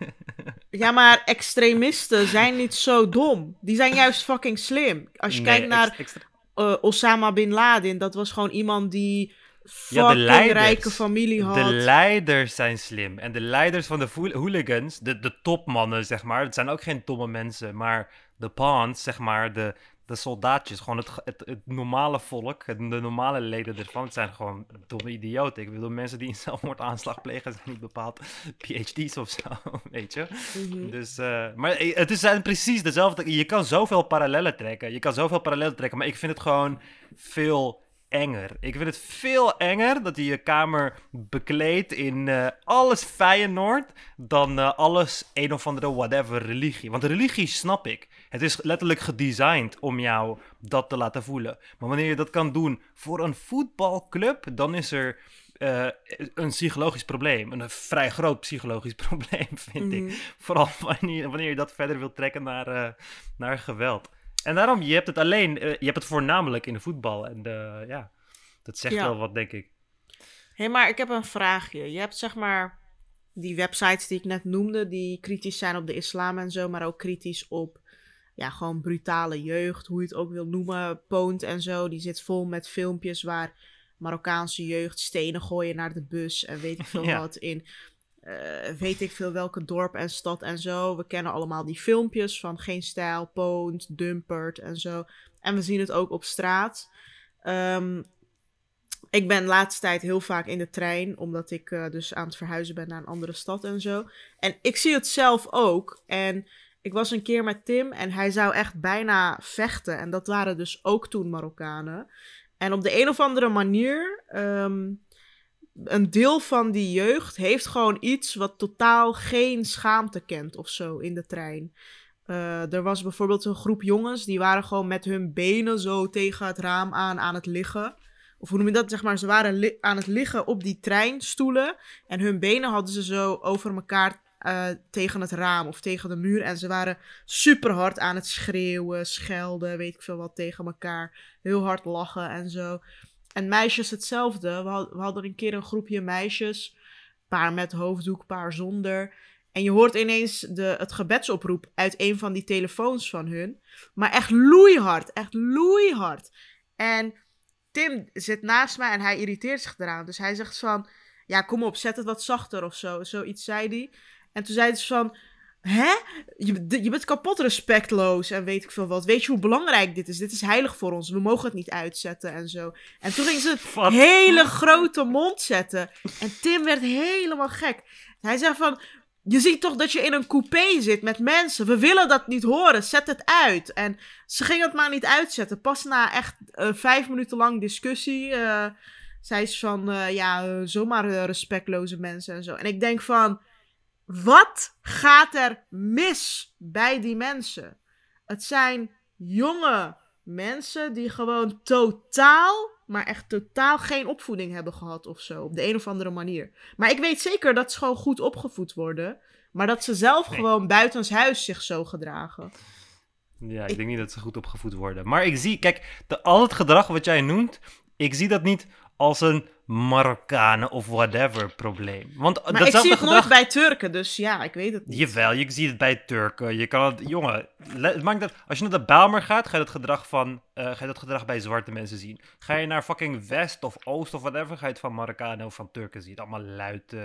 ja, maar extremisten zijn niet zo dom. Die zijn juist fucking slim. Als je kijkt naar uh, Osama Bin Laden, dat was gewoon iemand die ja, de leiders, rijke familie had. De leiders zijn slim. En de leiders van de hooligans, de, de topmannen, zeg maar, het zijn ook geen domme mensen, maar de pawns, zeg maar, de, de soldaatjes, gewoon het, het, het normale volk, het, de normale leden ervan, het zijn gewoon domme idioten. Ik bedoel, mensen die een zelfmoordaanslag plegen zijn niet bepaald PhD's of zo, weet je. Mhm. Dus, uh, maar het is precies dezelfde, je kan zoveel parallellen trekken, je kan zoveel parallellen trekken, maar ik vind het gewoon veel enger. Ik vind het veel enger dat je je kamer bekleedt in uh, alles Feyenoord dan uh, alles een of andere whatever religie. Want religie snap ik. Het is letterlijk gedesigned om jou dat te laten voelen. Maar wanneer je dat kan doen voor een voetbalclub, dan is er uh, een psychologisch probleem. Een vrij groot psychologisch probleem, vind ik. Mhm. Vooral wanneer, wanneer je dat verder wilt trekken naar, naar geweld. En daarom, je hebt het alleen, uh, je hebt het voornamelijk in de voetbal. En de, ja, dat zegt wel wat, denk ik. Hé, hey, maar ik heb een vraagje. Je hebt zeg maar die websites die ik net noemde, die kritisch zijn op de islam en zo, maar ook kritisch op ja, gewoon brutale jeugd, hoe je het ook wil noemen, Poont en zo. Die zit vol met filmpjes waar Marokkaanse jeugd stenen gooien naar de bus en weet ik veel wat in. Uh, weet ik veel welke dorp en stad en zo. We kennen allemaal die filmpjes van Geen Stijl, Poont, Dumpert en zo. En we zien het ook op straat. Um, ik ben de laatste tijd heel vaak in de trein, omdat ik uh, dus aan het verhuizen ben naar een andere stad en zo. En ik zie het zelf ook. En ik was een keer met Tim en hij zou echt bijna vechten. En dat waren dus ook toen Marokkanen. En op de een of andere manier um, een deel van die jeugd heeft gewoon iets wat totaal geen schaamte kent of zo in de trein. Uh, er was bijvoorbeeld een groep jongens die waren gewoon met hun benen zo tegen het raam aan aan het liggen. Of hoe noem je dat? Zeg maar, ze waren aan het liggen op die treinstoelen. En hun benen hadden ze zo over elkaar eh, tegen het raam of tegen de muur. En ze waren super hard aan het schreeuwen, schelden, weet ik veel wat tegen elkaar. Heel hard lachen en zo. En meisjes hetzelfde. We, hadden een keer een groepje meisjes. Paar met hoofddoek, paar zonder. En je hoort ineens de, het gebedsoproep uit een van die telefoons van hun. Maar echt loeihard, echt loeihard. En Tim zit naast mij en hij irriteert zich eraan. Dus hij zegt van, ja kom op, zet het wat zachter of zo. Zoiets zei hij. En toen zei ze van, hè? Je, je bent kapot respectloos en weet ik veel wat. Weet je hoe belangrijk dit is? Dit is heilig voor ons. We mogen het niet uitzetten en zo. En toen ging ze een hele grote mond zetten. En Tim werd helemaal gek. Hij zei van, je ziet toch dat je in een coupé zit met mensen. We willen dat niet horen. Zet het uit. En ze ging het maar niet uitzetten. Pas na echt uh, vijf minuten lang discussie. Uh, zei ze van, uh, ja, zomaar respectloze mensen en zo. En ik denk van, wat gaat er mis bij die mensen? Het zijn jonge mensen die gewoon totaal maar echt totaal geen opvoeding hebben gehad of zo. Op de een of andere manier. Maar ik weet zeker dat ze gewoon goed opgevoed worden. Maar dat ze zelf gewoon buitenshuis zich zo gedragen. Ja, ik, denk niet dat ze goed opgevoed worden. Maar ik zie, kijk, de, al het gedrag wat jij noemt, ik zie dat niet als een Marokkanen of whatever probleem. Want maar ik zie het gedrag... nooit bij Turken, dus ja, ik weet het niet. Jawel, je ziet het bij Turken. Je kan het, jongen, maakt dat, als je naar de Bijlmer gaat, ga je dat gedrag van, uh, ga je dat gedrag bij zwarte mensen zien. Ga je naar fucking West of Oost of whatever, ga je het van Marokkanen of van Turken zien. Allemaal luid, uh,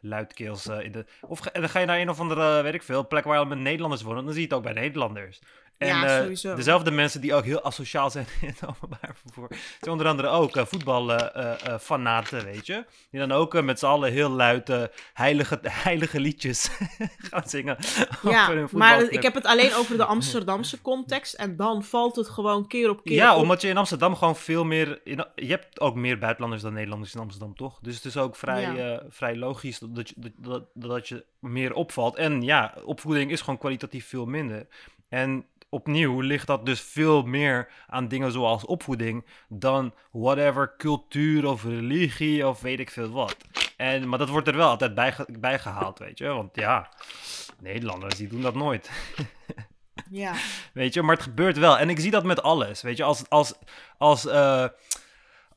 luidkeels uh, in de... Of dan ga je naar een of andere, weet ik veel, plek waar je met Nederlanders wonen, dan zie je het ook bij Nederlanders. En ja, uh, sowieso. dezelfde mensen die ook heel asociaal zijn in het openbaar vervoer. Zijn onder andere ook uh, voetbalfanaten, uh, weet je. Die dan ook met z'n allen heel luid heilige, heilige liedjes gaan zingen. Ja, maar ik heb het alleen over de Amsterdamse context. En dan valt het gewoon keer op keer Ja, op. omdat je in Amsterdam gewoon veel meer... In, je hebt ook meer buitenlanders dan Nederlanders in Amsterdam, toch? Dus het is ook vrij, ja. vrij logisch dat je, dat, dat, dat je meer opvalt. En ja, opvoeding is gewoon kwalitatief veel minder. En opnieuw ligt dat dus veel meer aan dingen zoals opvoeding dan whatever cultuur of religie of weet ik veel wat. En, maar dat wordt er wel altijd bij, bijgehaald, weet je. Want ja, Nederlanders die doen dat nooit. ja. Weet je, maar het gebeurt wel. En ik zie dat met alles, weet je. Als, als, als, uh,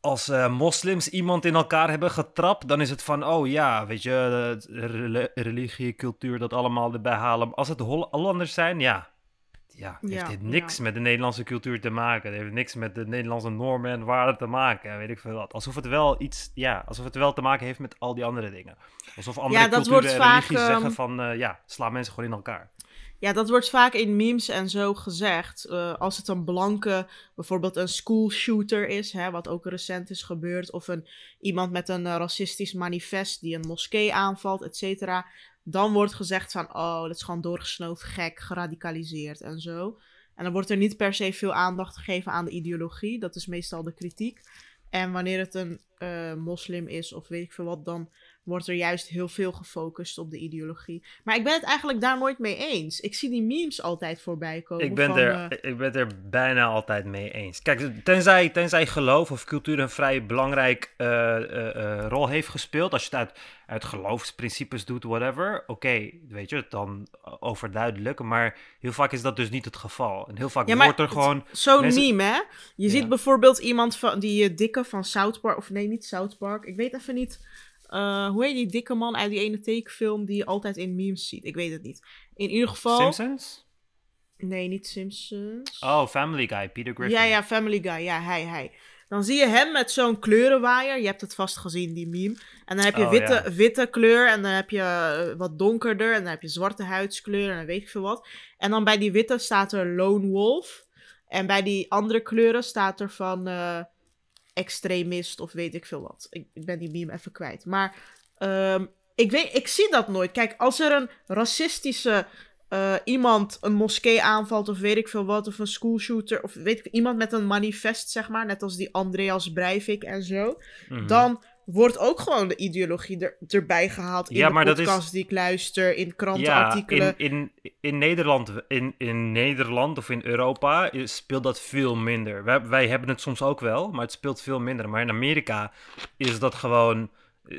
als uh, moslims iemand in elkaar hebben getrapt, dan is het van, oh ja, weet je, religie, cultuur, dat allemaal erbij halen. Als het Hollanders zijn, ja, ja, heeft dit niks met de Nederlandse cultuur te maken. Het heeft niks met de Nederlandse normen en waarden te maken. Weet ik veel wat. Alsof het wel iets, ja, alsof het wel te maken heeft met al die andere dingen. Alsof andere ja, culturen en religies zeggen ehm, van, uh, ja, sla mensen gewoon in elkaar. Ja, dat wordt vaak in memes en zo gezegd. Uh, als het een blanke, bijvoorbeeld een school shooter is, hè, wat ook recent is gebeurd. Of een, iemand met een uh, racistisch manifest die een moskee aanvalt, et cetera dan wordt gezegd van, oh, dat is gewoon doorgesnoofd, gek, geradicaliseerd en zo. En dan wordt er niet per se veel aandacht gegeven aan de ideologie. Dat is meestal de kritiek. En wanneer het een uh, moslim is of weet ik veel wat, dan wordt er juist heel veel gefocust op de ideologie. Maar ik ben het eigenlijk daar nooit mee eens. Ik zie die memes altijd voorbij komen. Ik ben, er, uh... ik ben er bijna altijd mee eens. Kijk, tenzij, tenzij geloof of cultuur een vrij belangrijk uh, rol heeft gespeeld. Als je het uit, uit geloofsprincipes doet, whatever. Oké, weet je, dan overduidelijk. Maar heel vaak is dat dus niet het geval. En heel vaak ja, wordt er gewoon... Zo'n meme, hè? Je ziet bijvoorbeeld iemand van die dikke van South Park... Of nee, niet South Park. Ik weet even niet uh, hoe heet die dikke man uit die ene tekenfilm die je altijd in memes ziet? Ik weet het niet. In ieder geval. Simpsons? Nee, niet Simpsons. Oh, Family Guy, Peter Griffin. Ja, ja, Family Guy. Ja, hij, hij. Dan zie je hem met zo'n kleurenwaaier. Je hebt het vast gezien, die meme. En dan heb je oh, witte, witte kleur. En dan heb je uh, wat donkerder. En dan heb je zwarte huidskleur. En dan weet ik veel wat. En dan bij die witte staat er Lone Wolf. En bij die andere kleuren staat er van. Uh, extremist of weet ik veel wat. Ik, ik ben die meme even kwijt. Maar um, ik, weet, ik zie dat nooit. Kijk, als er een racistische uh, iemand een moskee aanvalt of weet ik veel wat, of een schoolshooter, of weet ik, iemand met een manifest, zeg maar, net als die Andreas Breivik en zo, mm -hmm. dan wordt ook gewoon de ideologie er, erbij gehaald in ja, de podcast die ik luister, in krantenartikelen. Ja, in, in, in, Nederland, in, in Nederland of in Europa speelt dat veel minder. Wij, wij hebben het soms ook wel, maar het speelt veel minder. Maar in Amerika is dat gewoon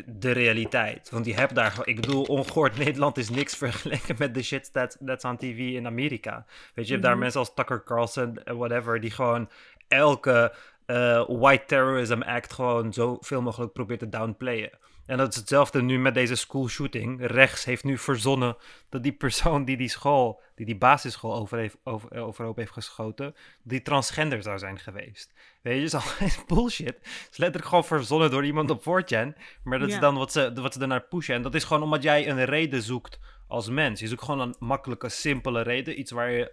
de realiteit. Want je hebt daar, ik bedoel, ongehoord Nederland is niks vergeleken met de shit that, that's on TV in Amerika. Weet je, je hebt daar mhm. mensen als Tucker Carlson, whatever, die gewoon elke uh, white terrorism act gewoon zoveel mogelijk probeert te downplayen. En dat is hetzelfde nu met deze school shooting. Rechts heeft nu verzonnen dat die persoon die die school, die die basisschool over heeft, over, eh, overhoop heeft geschoten, die transgender zou zijn geweest. Weet je, is al bullshit. Het is letterlijk gewoon verzonnen door iemand op 4chan. Maar dat is dan wat ze, wat ze ernaar pushen. En dat is gewoon omdat jij een reden zoekt als mens. Je zoekt gewoon een makkelijke, simpele reden. Iets waar je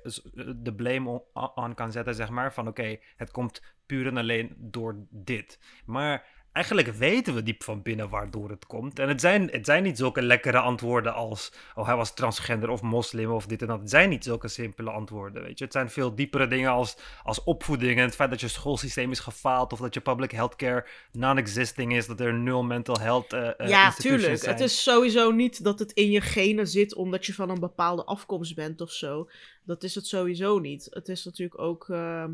de blame aan kan zetten, zeg maar. Van oké, het komt puur en alleen door dit. Maar eigenlijk weten we diep van binnen waardoor het komt. En het zijn, het zijn niet zulke lekkere antwoorden als... oh, hij was transgender of moslim of dit en dat. Het zijn niet zulke simpele antwoorden, weet je. Het zijn veel diepere dingen als, als opvoeding... en het feit dat je schoolsysteem is gefaald... of dat je public healthcare non-existing is... dat er nul mental health uh, Ja, tuurlijk. Het is sowieso niet dat het in je genen zit... omdat je van een bepaalde afkomst bent of zo. Dat is het sowieso niet. Het is natuurlijk ook... Ehm,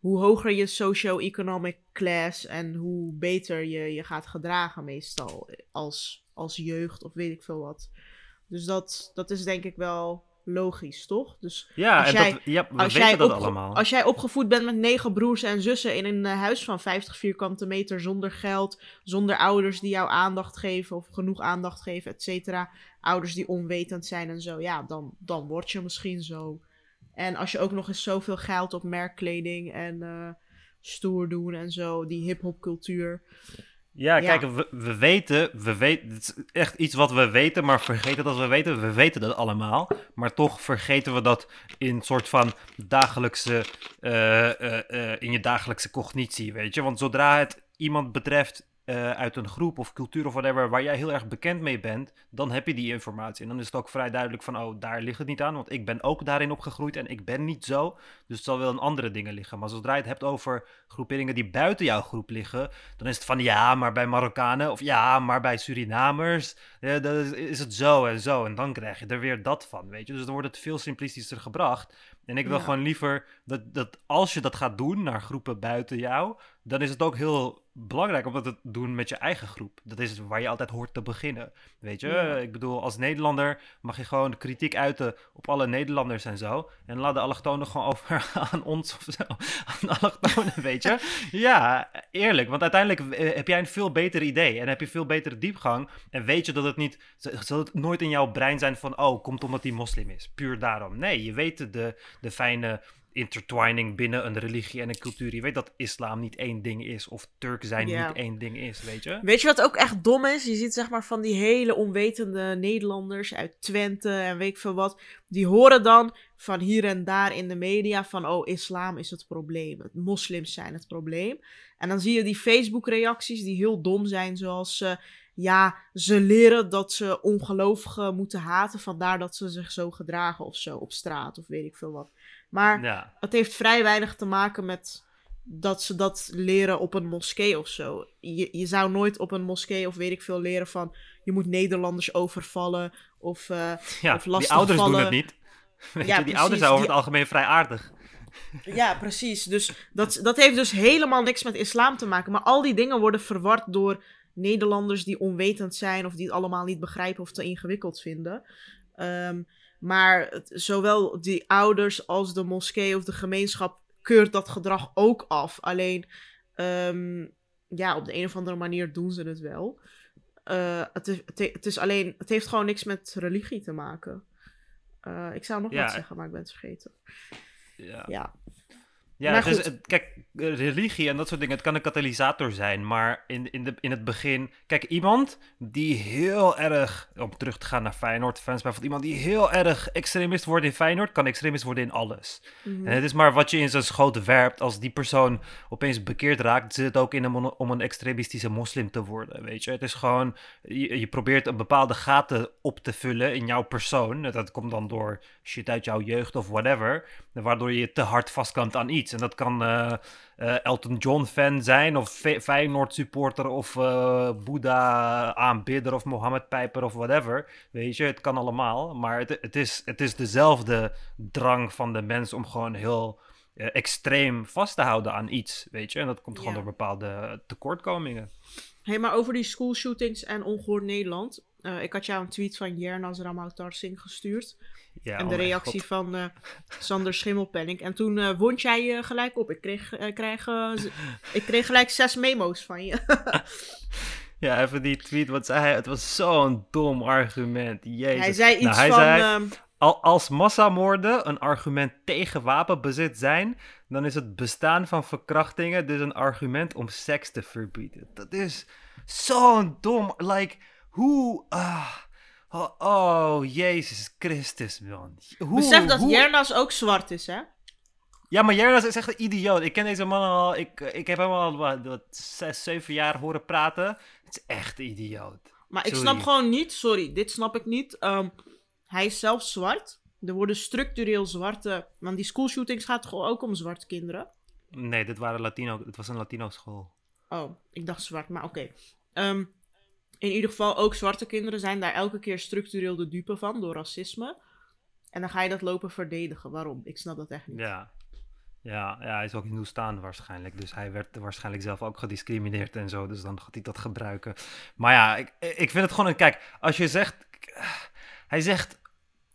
hoe hoger je socio-economic class en hoe beter je je gaat gedragen meestal als, als jeugd of weet ik veel wat. Dus dat, dat is denk ik wel logisch, toch? Dus ja, als jij, dat, ja, we als jij dat allemaal. Als jij opgevoed bent met negen broers en zussen in een eh, huis van 50 vierkante meter zonder geld, zonder ouders die jou aandacht geven of genoeg aandacht geven, et cetera, ouders die onwetend zijn en zo, ja, dan, dan word je misschien zo. En als je ook nog eens zoveel geld op merkkleding en uh, stoer doen en zo, die hip-hop cultuur. Ja, kijk, we, we, weten, we weten, het is echt iets wat we weten, maar vergeten dat we weten, we weten dat allemaal, maar toch vergeten we dat in soort van dagelijkse, uh, in je dagelijkse cognitie, weet je. Want zodra het iemand betreft uh, uit een groep of cultuur of whatever waar jij heel erg bekend mee bent, dan heb je die informatie. En dan is het ook vrij duidelijk van, oh, daar ligt het niet aan, want ik ben ook daarin opgegroeid en ik ben niet zo. Dus het zal wel aan andere dingen liggen. Maar zodra je het hebt over groeperingen die buiten jouw groep liggen, dan is het van, ja, maar bij Marokkanen of ja, maar bij Surinamers, ja, dan is het zo en zo. En dan krijg je er weer dat van, weet je. Dus dan wordt het veel simplistischer gebracht. En ik wil gewoon liever dat, dat als je dat gaat doen naar groepen buiten jou, dan is het ook heel belangrijk om dat te doen met je eigen groep. Dat is waar je altijd hoort te beginnen. Weet je, ik bedoel, als Nederlander mag je gewoon kritiek uiten op alle Nederlanders en zo. En laat de allochtonen gewoon over aan ons of zo. Aan de allochtonen, weet je. Ja, eerlijk. Want uiteindelijk eh, heb jij een veel beter idee en heb je veel betere diepgang. En weet je dat het niet, zal het nooit in jouw brein zijn van, oh, komt omdat hij moslim is. Puur daarom. Nee, je weet de, de fijne intertwining binnen een religie en een cultuur. Je weet dat islam niet één ding is of Turk zijn niet één ding is, weet je? Weet je wat ook echt dom is? Je ziet zeg maar van die hele onwetende Nederlanders uit Twente en weet ik veel wat. Die horen dan van hier en daar in de media van oh, islam is het probleem. Moslims zijn het probleem. En dan zie je die Facebook reacties die heel dom zijn zoals... Uh, ja, ze leren dat ze ongelovigen moeten haten, vandaar dat ze zich zo gedragen of zo op straat of weet ik veel wat. Maar ja. het heeft vrij weinig te maken met dat ze dat leren op een moskee of zo. Je, je zou nooit op een moskee of weet ik veel leren van je moet Nederlanders overvallen of, uh, ja, of Die ouders doen het niet. ja, je, die ouders zijn over het algemeen vrij aardig. Ja, precies. Dus dat, dat heeft dus helemaal niks met islam te maken. Maar al die dingen worden verward door Nederlanders die onwetend zijn of die het allemaal niet begrijpen of te ingewikkeld vinden. Um, maar zowel die ouders als de moskee of de gemeenschap keurt dat gedrag ook af. Alleen, um, ja, op de een of andere manier doen ze het wel. Uh, het, is, het, is alleen, het heeft gewoon niks met religie te maken. Uh, ik zou nog wat zeggen, maar ik ben het vergeten. Ja. ja. Ja, dus, kijk, religie en dat soort dingen, het kan een katalysator zijn. Maar in, in, de, in het begin, kijk, iemand die heel erg, om terug te gaan naar Feyenoord fans, bijvoorbeeld iemand die heel erg extremist wordt in Feyenoord, kan extremist worden in alles. Mhm. En het is maar wat je in zijn schoot werpt. Als die persoon opeens bekeerd raakt, zit het ook in een, om een extremistische moslim te worden, weet je. Het is gewoon, je, je probeert een bepaalde gaten op te vullen in jouw persoon. Dat komt dan door shit uit jouw jeugd of whatever, waardoor je te hard vastklampt aan iets. En dat kan uh, Elton John fan zijn, of Feyenoord supporter, of uh, Boeddha aanbidder, of Mohammed Pijper, of whatever. Weet je, het kan allemaal. Maar het, het, is, het is dezelfde drang van de mens om gewoon heel extreem vast te houden aan iets, weet je. En dat komt gewoon door bepaalde tekortkomingen. hey, maar over die schoolshootings en ongehoord Nederland. Uh, ik had jou een tweet van Jernas Ramautar Singh gestuurd. Ja, en de oh reactie van uh, Sander Schimmelpenning. En toen uh, wond jij gelijk op. Ik kreeg, ik kreeg gelijk zes memo's van je. ja, even die tweet. Wat zei hij? Het was zo'n dom argument. Jezus. Hij zei nou, iets hij van... Zei, ehm, al, als massamoorden een argument tegen wapenbezit zijn, dan is het bestaan van verkrachtingen dus een argument om seks te verbieden. Dat is zo'n dom. Like, hoe. Uh, oh, oh, Jezus Christus, man. Hoe, Besef dat hoe... Jernas ook zwart is, hè? Ja, maar Jernas is echt een idioot. Ik ken deze man al. Ik, ik heb hem al wat, wat zes, zeven jaar horen praten. Het is echt een idioot. Maar ik snap gewoon niet, sorry, dit snap ik niet. Um, hij is zelf zwart. Er worden structureel zwarte. Want die schoolshootings gaat gewoon ook om zwarte kinderen. Nee, dit waren Latino. Het was een Latino school. Oh, ik dacht zwart, maar oké. Ehm, in ieder geval, ook zwarte kinderen zijn daar elke keer structureel de dupe van door racisme. En dan ga je dat lopen verdedigen. Waarom? Ik snap dat echt niet. Ja, ja, ja, hij is ook Hindoestaan waarschijnlijk. Dus hij werd waarschijnlijk zelf ook gediscrimineerd en zo. Dus dan gaat hij dat gebruiken. Maar ja, ik, ik vind het gewoon een... Kijk, als je zegt... Hij zegt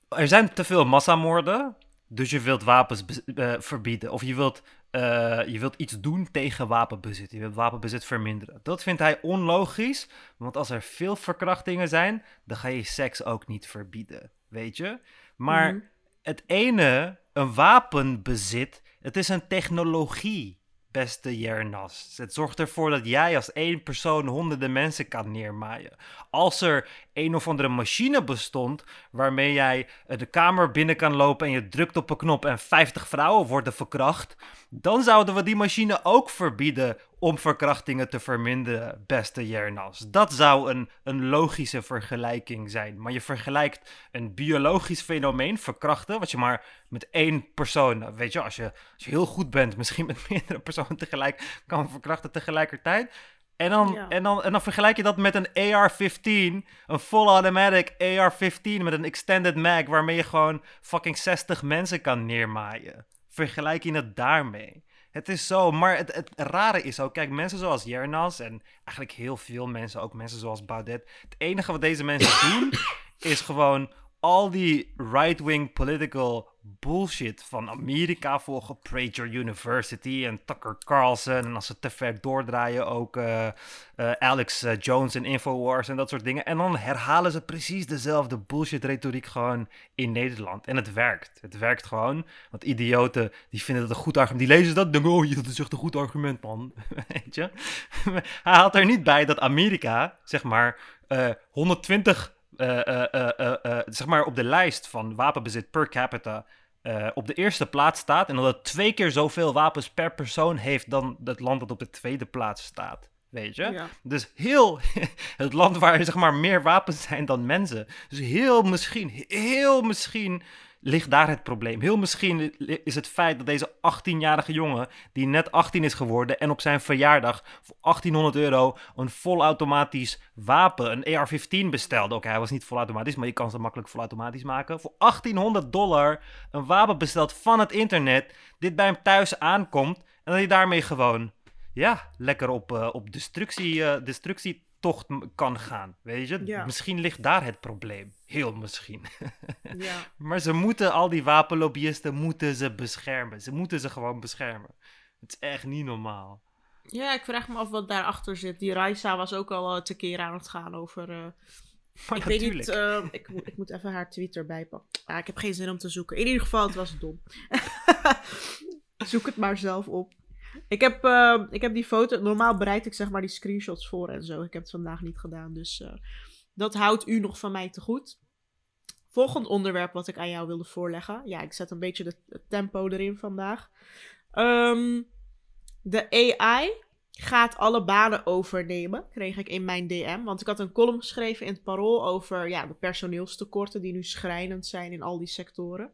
er zijn te veel massamoorden, dus je wilt wapens uh, verbieden. Of je wilt, uh, je wilt iets doen tegen wapenbezit. Je wilt wapenbezit verminderen. Dat vindt hij onlogisch, want als er veel verkrachtingen zijn, dan ga je seks ook niet verbieden. Weet je? Maar mm -hmm. het ene, een wapenbezit, het is een technologie beste Jernas. Het zorgt ervoor dat jij als één persoon honderden mensen kan neermaaien. Als er een of andere machine bestond waarmee jij eh, de kamer binnen kan lopen en je drukt op een knop en 50 vrouwen worden verkracht, dan zouden we die machine ook verbieden om verkrachtingen te verminderen, beste Jernas. Dat zou een, een logische vergelijking zijn. Maar je vergelijkt een biologisch fenomeen, verkrachten, wat je maar met één persoon, weet je, als je, als je heel goed bent, misschien met meerdere personen tegelijk kan verkrachten tegelijkertijd. En dan, en, dan, en dan vergelijk je dat met een AR-15, een full automatic AR-15 met een extended mag, waarmee je gewoon fucking 60 mensen kan neermaaien. Vergelijk je het daarmee. Het is zo, maar het, het rare is ook, kijk, mensen zoals Jernas en eigenlijk heel veel mensen, ook mensen zoals Baudet, het enige wat deze mensen doen is gewoon al die right-wing political bullshit van Amerika volgen. Prager University en Tucker Carlson. En als ze te ver doordraaien ook uh, uh, Alex uh, Jones en Infowars en dat soort dingen. En dan herhalen ze precies dezelfde bullshit retoriek gewoon in Nederland. En het werkt. Het werkt gewoon. Want idioten die vinden dat een goed argument. Die lezen dat en denken, oh dat is echt een goed argument man. Weet je? Hij haalt er niet bij dat Amerika, zeg maar, 120 uh, uh, zeg maar op de lijst van wapenbezit per capita op de eerste plaats staat. En dat het twee keer zoveel wapens per persoon heeft dan het land dat op de tweede plaats staat. Weet je? Dus heel het land waar zeg maar meer wapens zijn dan mensen. Dus heel misschien, heel misschien ligt daar het probleem. Heel misschien is het feit dat deze 18-jarige jongen, die net 18 is geworden en op zijn verjaardag voor 1800 euro een volautomatisch wapen, een AR-15 bestelde. Oké, hij was niet volautomatisch, maar je kan ze makkelijk volautomatisch maken. Voor 1800 dollar een wapen besteld van het internet, dit bij hem thuis aankomt en dat hij daarmee gewoon, ja, lekker op, uh, op destructie, uh, destructie tocht kan gaan. Weet je? Misschien ligt daar het probleem. Heel misschien. ja. Maar ze moeten al die wapenlobbyisten moeten ze beschermen. Ze moeten ze gewoon beschermen. Het is echt niet normaal. Ja, ik vraag me af wat daarachter zit. Die Raisa was ook al uh, tekeer aan het gaan over. Uh, ik weet niet. Uh, ik, ik, moet even haar Twitter bijpakken. Ah, ik heb geen zin om te zoeken. In ieder geval, het was dom. Zoek het maar zelf op. Ik heb, uh, ik heb die foto. Normaal bereid ik zeg maar die screenshots voor en zo. Ik heb het vandaag niet gedaan. Dus uh, dat houdt u nog van mij te goed. Volgend onderwerp wat ik aan jou wilde voorleggen. Ja, ik zet een beetje de, het tempo erin vandaag. Um, de AI gaat alle banen overnemen, kreeg ik in mijn DM. Want ik had een column geschreven in het Parool over ja, de personeelstekorten die nu schrijnend zijn in al die sectoren.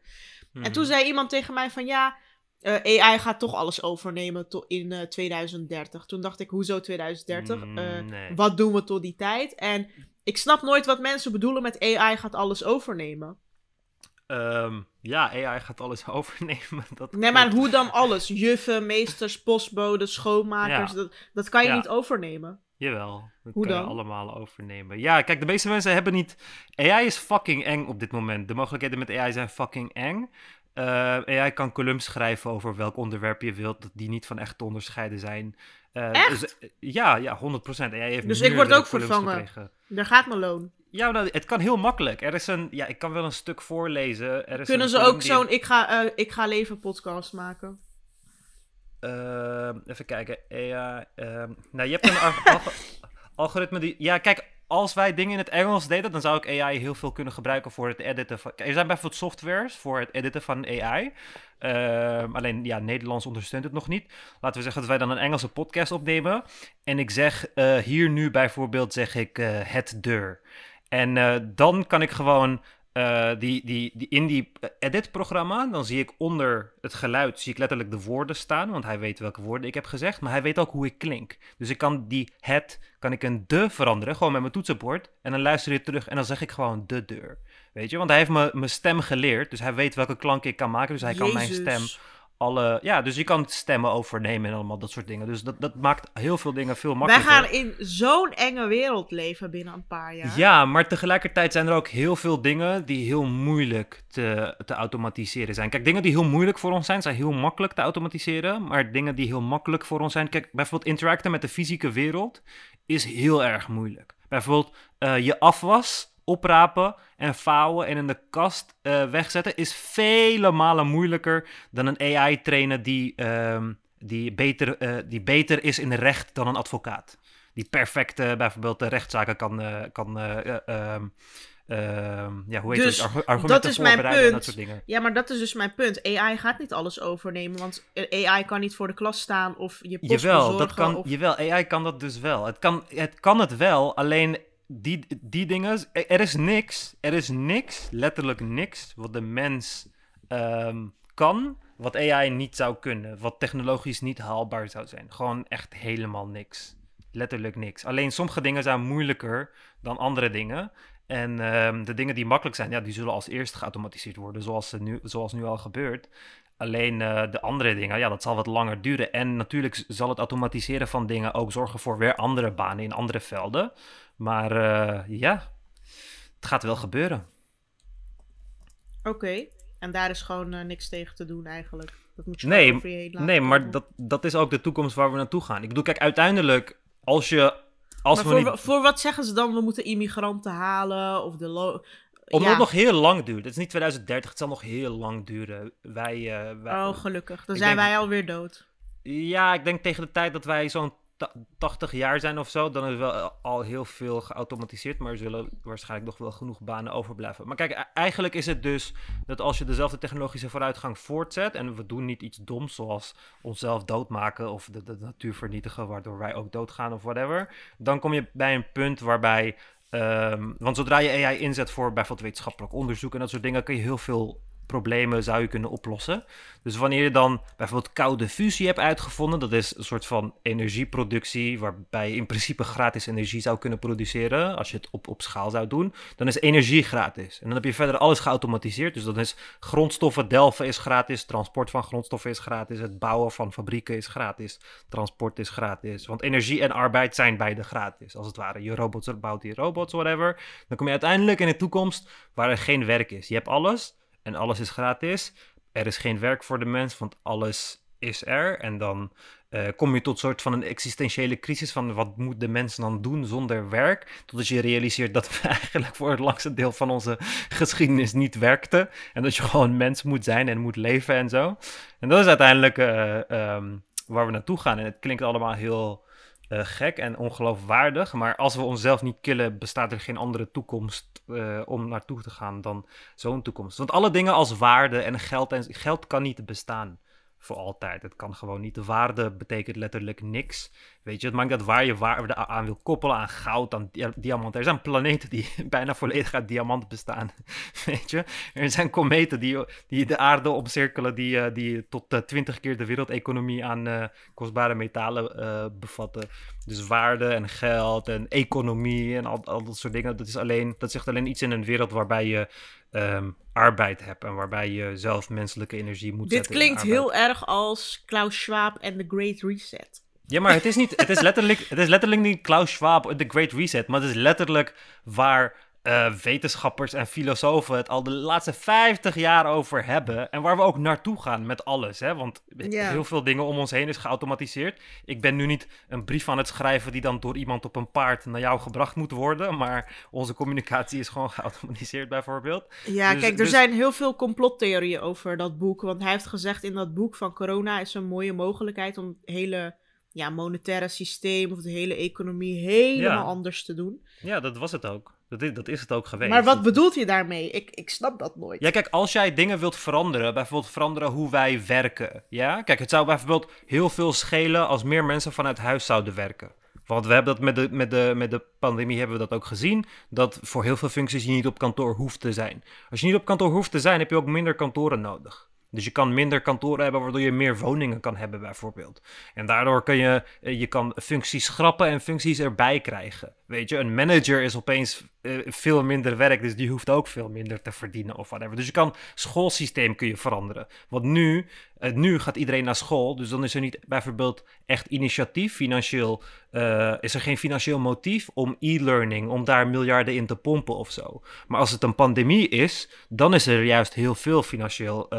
En toen mhm. zei iemand tegen mij van ja, uh, eh, AI gaat toch alles overnemen tot in uh, eh, 2030. Toen dacht ik, hoezo 2030? Mm, nee. Wat doen we tot die tijd? En ik snap nooit wat mensen bedoelen met AI gaat alles overnemen. Um, ja, AI gaat alles overnemen. Dat nee, maar hoe dan alles? Juffen, meesters, postboden, schoonmakers. Ja. Dat, dat kan je ja. niet overnemen. Jawel. Dat Hoe kan je dan? allemaal overnemen. Ja, kijk, de meeste mensen hebben niet... AI is fucking eng op dit moment. De mogelijkheden met AI zijn fucking eng. Eh, AI kan columns schrijven over welk onderwerp je wilt, dat die niet van echt te onderscheiden zijn. Eh, Echt? Dus, ja, ja, 100%. AI heeft Dus ik word ook vervangen. gekregen. Daar gaat mijn loon. Ja, nou, het kan heel makkelijk. Er is een, ja, ik kan wel een stuk voorlezen. Er is Kunnen ze ook die- zo'n ik ga, ik ga leven podcast maken? Even kijken. AI. ehm, nou, je hebt een alg- alg- algoritme die. Ja, kijk, als wij dingen in het Engels deden, dan zou ik AI heel veel kunnen gebruiken voor het editen van. Er zijn bijvoorbeeld softwares voor het editen van AI. Ehm, alleen ja, Nederlands ondersteunt het nog niet. Laten we zeggen dat wij dan een Engelse podcast opnemen. En ik zeg eh, hier nu bijvoorbeeld zeg ik eh, het deur. En eh, dan kan ik gewoon eh, die, die, die, in die edit-programma, dan zie ik onder het geluid, zie ik letterlijk de woorden staan, want hij weet welke woorden ik heb gezegd, maar hij weet ook hoe ik klink. Dus ik kan die het, kan ik een de veranderen, gewoon met mijn toetsenbord, en dan luister je terug en dan zeg ik gewoon de deur. Weet je, want hij heeft me, mijn stem geleerd, dus hij weet welke klank ik kan maken, dus hij kan mijn stem alle, ja, dus je kan stemmen overnemen en allemaal dat soort dingen. Dus dat, dat maakt heel veel dingen veel Wij makkelijker. gaan in zo'n enge wereld leven binnen een paar jaar. Ja, maar tegelijkertijd zijn er ook heel veel dingen die heel moeilijk te, te automatiseren zijn. Kijk, dingen die heel moeilijk voor ons zijn, zijn heel makkelijk te automatiseren. Maar dingen die heel makkelijk voor ons zijn, kijk, bijvoorbeeld interacten met de fysieke wereld is heel erg moeilijk. Bijvoorbeeld eh, je afwas oprapen en vouwen en in de kast eh, wegzetten is vele malen moeilijker dan een AI trainen die, ehm, die, beter, eh, die beter is in recht dan een advocaat die perfect eh, bijvoorbeeld de rechtszaken kan, kan eh, eh, ehm, ehm, ja, hoe heet Dus het, Argu- argumenten dat is mijn en dat punt. soort dingen. Ja, maar dat is dus mijn punt. AI gaat niet alles overnemen, want AI kan niet voor de klas staan of je post Jawel, dat bezorgen kan, of... jawel, AI kan dat dus wel. Het kan het, kan het wel, alleen die, die dingen, er is niks, er is niks, letterlijk niks, wat de mens ehm, kan, wat AI niet zou kunnen, wat technologisch niet haalbaar zou zijn. Gewoon echt helemaal niks. Letterlijk niks. Alleen sommige dingen zijn moeilijker dan andere dingen. En ehm, de dingen die makkelijk zijn, ja, die zullen als eerst geautomatiseerd worden, zoals, nu, zoals nu al gebeurt. Alleen eh, de andere dingen, ja, dat zal wat langer duren. En natuurlijk zal het automatiseren van dingen ook zorgen voor weer andere banen in andere velden. Maar eh, ja, het gaat wel gebeuren. Oké, en daar is gewoon eh, niks tegen te doen eigenlijk. Dat moet je Nee, gewoon over je heen laten Nee, maar dat, dat is ook de toekomst waar we naartoe gaan. Ik bedoel, kijk, uiteindelijk, als je. Als maar we voor, niet, voor wat zeggen ze dan? We moeten immigranten halen of de... Lo omdat ja. het nog heel lang duurt. Het is niet 2030, het zal nog heel lang duren. Wij. eh, wij Oh, gelukkig. Dan zijn denk- wij alweer dood. Ja, ik denk tegen de tijd dat wij zo'n 80 jaar zijn of zo, dan is wel al heel veel geautomatiseerd, maar er zullen waarschijnlijk nog wel genoeg banen overblijven. Maar kijk, e- eigenlijk is het dus dat als je dezelfde technologische vooruitgang voortzet en we doen niet iets doms zoals onszelf doodmaken of de, de natuur vernietigen, waardoor wij ook doodgaan of whatever, dan kom je bij een punt waarbij, ehm, want zodra je AI inzet voor bijvoorbeeld wetenschappelijk onderzoek en dat soort dingen, kun je heel veel problemen zou je kunnen oplossen. Dus wanneer je dan bijvoorbeeld koude fusie hebt uitgevonden, dat is een soort van energieproductie, waarbij je in principe gratis energie zou kunnen produceren, als je het op, op schaal zou doen, dan is energie gratis. En dan heb je verder alles geautomatiseerd, dus dan is grondstoffen delven is gratis, transport van grondstoffen is gratis, het bouwen van fabrieken is gratis, transport is gratis, want energie en arbeid zijn beide gratis, als het ware. Je robots bouwt die robots, whatever. Dan kom je uiteindelijk in de toekomst waar er geen werk is. Je hebt alles en alles is gratis. Er is geen werk voor de mens, want alles is er. En dan eh, kom je tot soort van een existentiële crisis van wat moet de mens dan doen zonder werk? Totdat je realiseert dat we eigenlijk voor het langste deel van onze geschiedenis niet werkten. En dat je gewoon mens moet zijn en moet leven en zo. En dat is uiteindelijk eh, ehm, waar we naartoe gaan. En het klinkt allemaal heel eh, gek en ongeloofwaardig. Maar als we onszelf niet killen, bestaat er geen andere toekomst eh, om naartoe te gaan dan zo'n toekomst. Want alle dingen als waarde en geld, en geld kan niet bestaan voor altijd. Het kan gewoon niet. De waarde betekent letterlijk niks. Weet je, het maakt dat waar je waarde aan wil koppelen, aan goud, aan dia- diamant. Er zijn planeten die bijna volledig uit diamant bestaan. Weet je, er zijn kometen die, die de aarde omcirkelen, die, eh, die tot twintig keer de wereldeconomie aan eh, kostbare metalen eh, bevatten. Dus waarde en geld en economie en al, al dat soort dingen. Dat is alleen, dat zegt alleen iets in een wereld waarbij je ehm, arbeid hebt en waarbij je zelf menselijke energie moet Dit zetten. in klinkt heel erg als Klaus Schwab en The Great Reset. Ja, maar het is, niet, het, is letterlijk, het is letterlijk niet Klaus Schwab, The Great Reset, maar het is letterlijk waar uh, wetenschappers en filosofen het al de laatste 50 jaar over hebben. En waar we ook naartoe gaan met alles. Hè? Want heel veel dingen om ons heen is geautomatiseerd. Ik ben nu niet een brief aan het schrijven die dan door iemand op een paard naar jou gebracht moet worden. Maar onze communicatie is gewoon geautomatiseerd, bijvoorbeeld. Ja, dus kijk, er dus zijn heel veel complottheorieën over dat boek. Want hij heeft gezegd in dat boek van corona is een mooie mogelijkheid om het hele ja, monetaire systeem of de hele economie helemaal anders te doen. Ja, dat was het ook. Dat is, dat is het ook geweest. Maar wat bedoelt je daarmee? Ik, ik snap dat nooit. Ja, kijk, als jij dingen wilt veranderen, bijvoorbeeld veranderen hoe wij werken. Ja, kijk, het zou bijvoorbeeld heel veel schelen als meer mensen vanuit huis zouden werken. Want we hebben dat met de, met, de, met de pandemie hebben we dat ook gezien. Dat voor heel veel functies je niet op kantoor hoeft te zijn. Als je niet op kantoor hoeft te zijn, heb je ook minder kantoren nodig. Dus je kan minder kantoren hebben, waardoor je meer woningen kan hebben, bijvoorbeeld. En daardoor kun je, eh, je kan functies schrappen en functies erbij krijgen. Weet je, een manager is opeens uh, veel minder werk, dus die hoeft ook veel minder te verdienen of whatever. Dus je kan schoolsysteem kun je veranderen. Want nu, uh, nu gaat iedereen naar school, dus dan is er niet bijvoorbeeld echt initiatief, financieel, uh, is er geen financieel motief om e-learning, om daar miljarden in te pompen of zo. Maar als het een pandemie is, dan is er juist heel veel financieel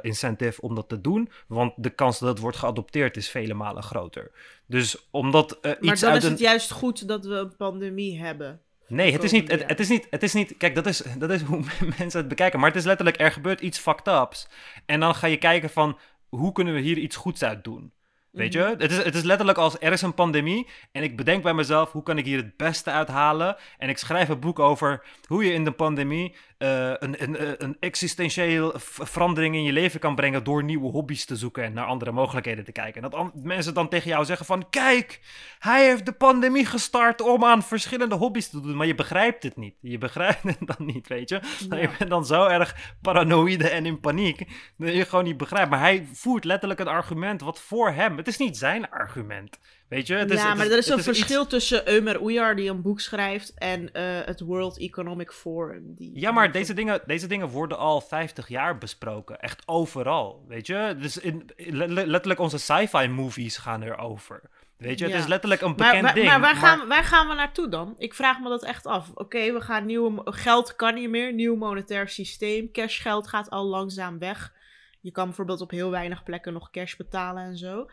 incentive om dat te doen, want de kans dat het wordt geadopteerd is vele malen groter. Dus omdat iets Maar dan is het juist goed dat we een pandemie hebben. Nee, het is, niet, het, het, is niet, het is niet... Kijk, dat is, dat is hoe mensen het bekijken. Maar het is letterlijk, er gebeurt iets fucked ups. En dan ga je kijken van, hoe kunnen we hier iets goeds uit doen? Weet je? Mhm. Het is, het is letterlijk als er is een pandemie en ik bedenk bij mezelf hoe kan ik hier het beste uithalen. En ik schrijf een boek over hoe je in de pandemie uh, een, een, eh, een existentiële verandering in je leven kan brengen door nieuwe hobby's te zoeken en naar andere mogelijkheden te kijken. En dat mensen dan tegen jou zeggen van kijk, hij heeft de pandemie gestart om aan verschillende hobby's te doen, maar je begrijpt het niet. Je begrijpt het dan niet, weet je. Ja. Je bent dan zo erg paranoïde en in paniek dat je gewoon niet begrijpt. Maar hij voert letterlijk een argument wat voor hem, het is niet zijn argument. Weet je? Het is, ja, maar er is een verschil tussen Ömer Oejar, die een boek schrijft, en uh, het World Economic Forum. Die ja, maar deze dingen, deze dingen worden al 50 jaar besproken. Echt overal, weet je? Dus in, letterlijk onze sci-fi movies gaan erover. Weet je, het is letterlijk een bekend maar, ding. Maar waar, Gaan, waar gaan we naartoe dan? Ik vraag me dat echt af. Oké, we gaan nieuwe... Geld kan niet meer, nieuw monetair systeem. Cashgeld gaat al langzaam weg. Je kan bijvoorbeeld op heel weinig plekken nog cash betalen en zo.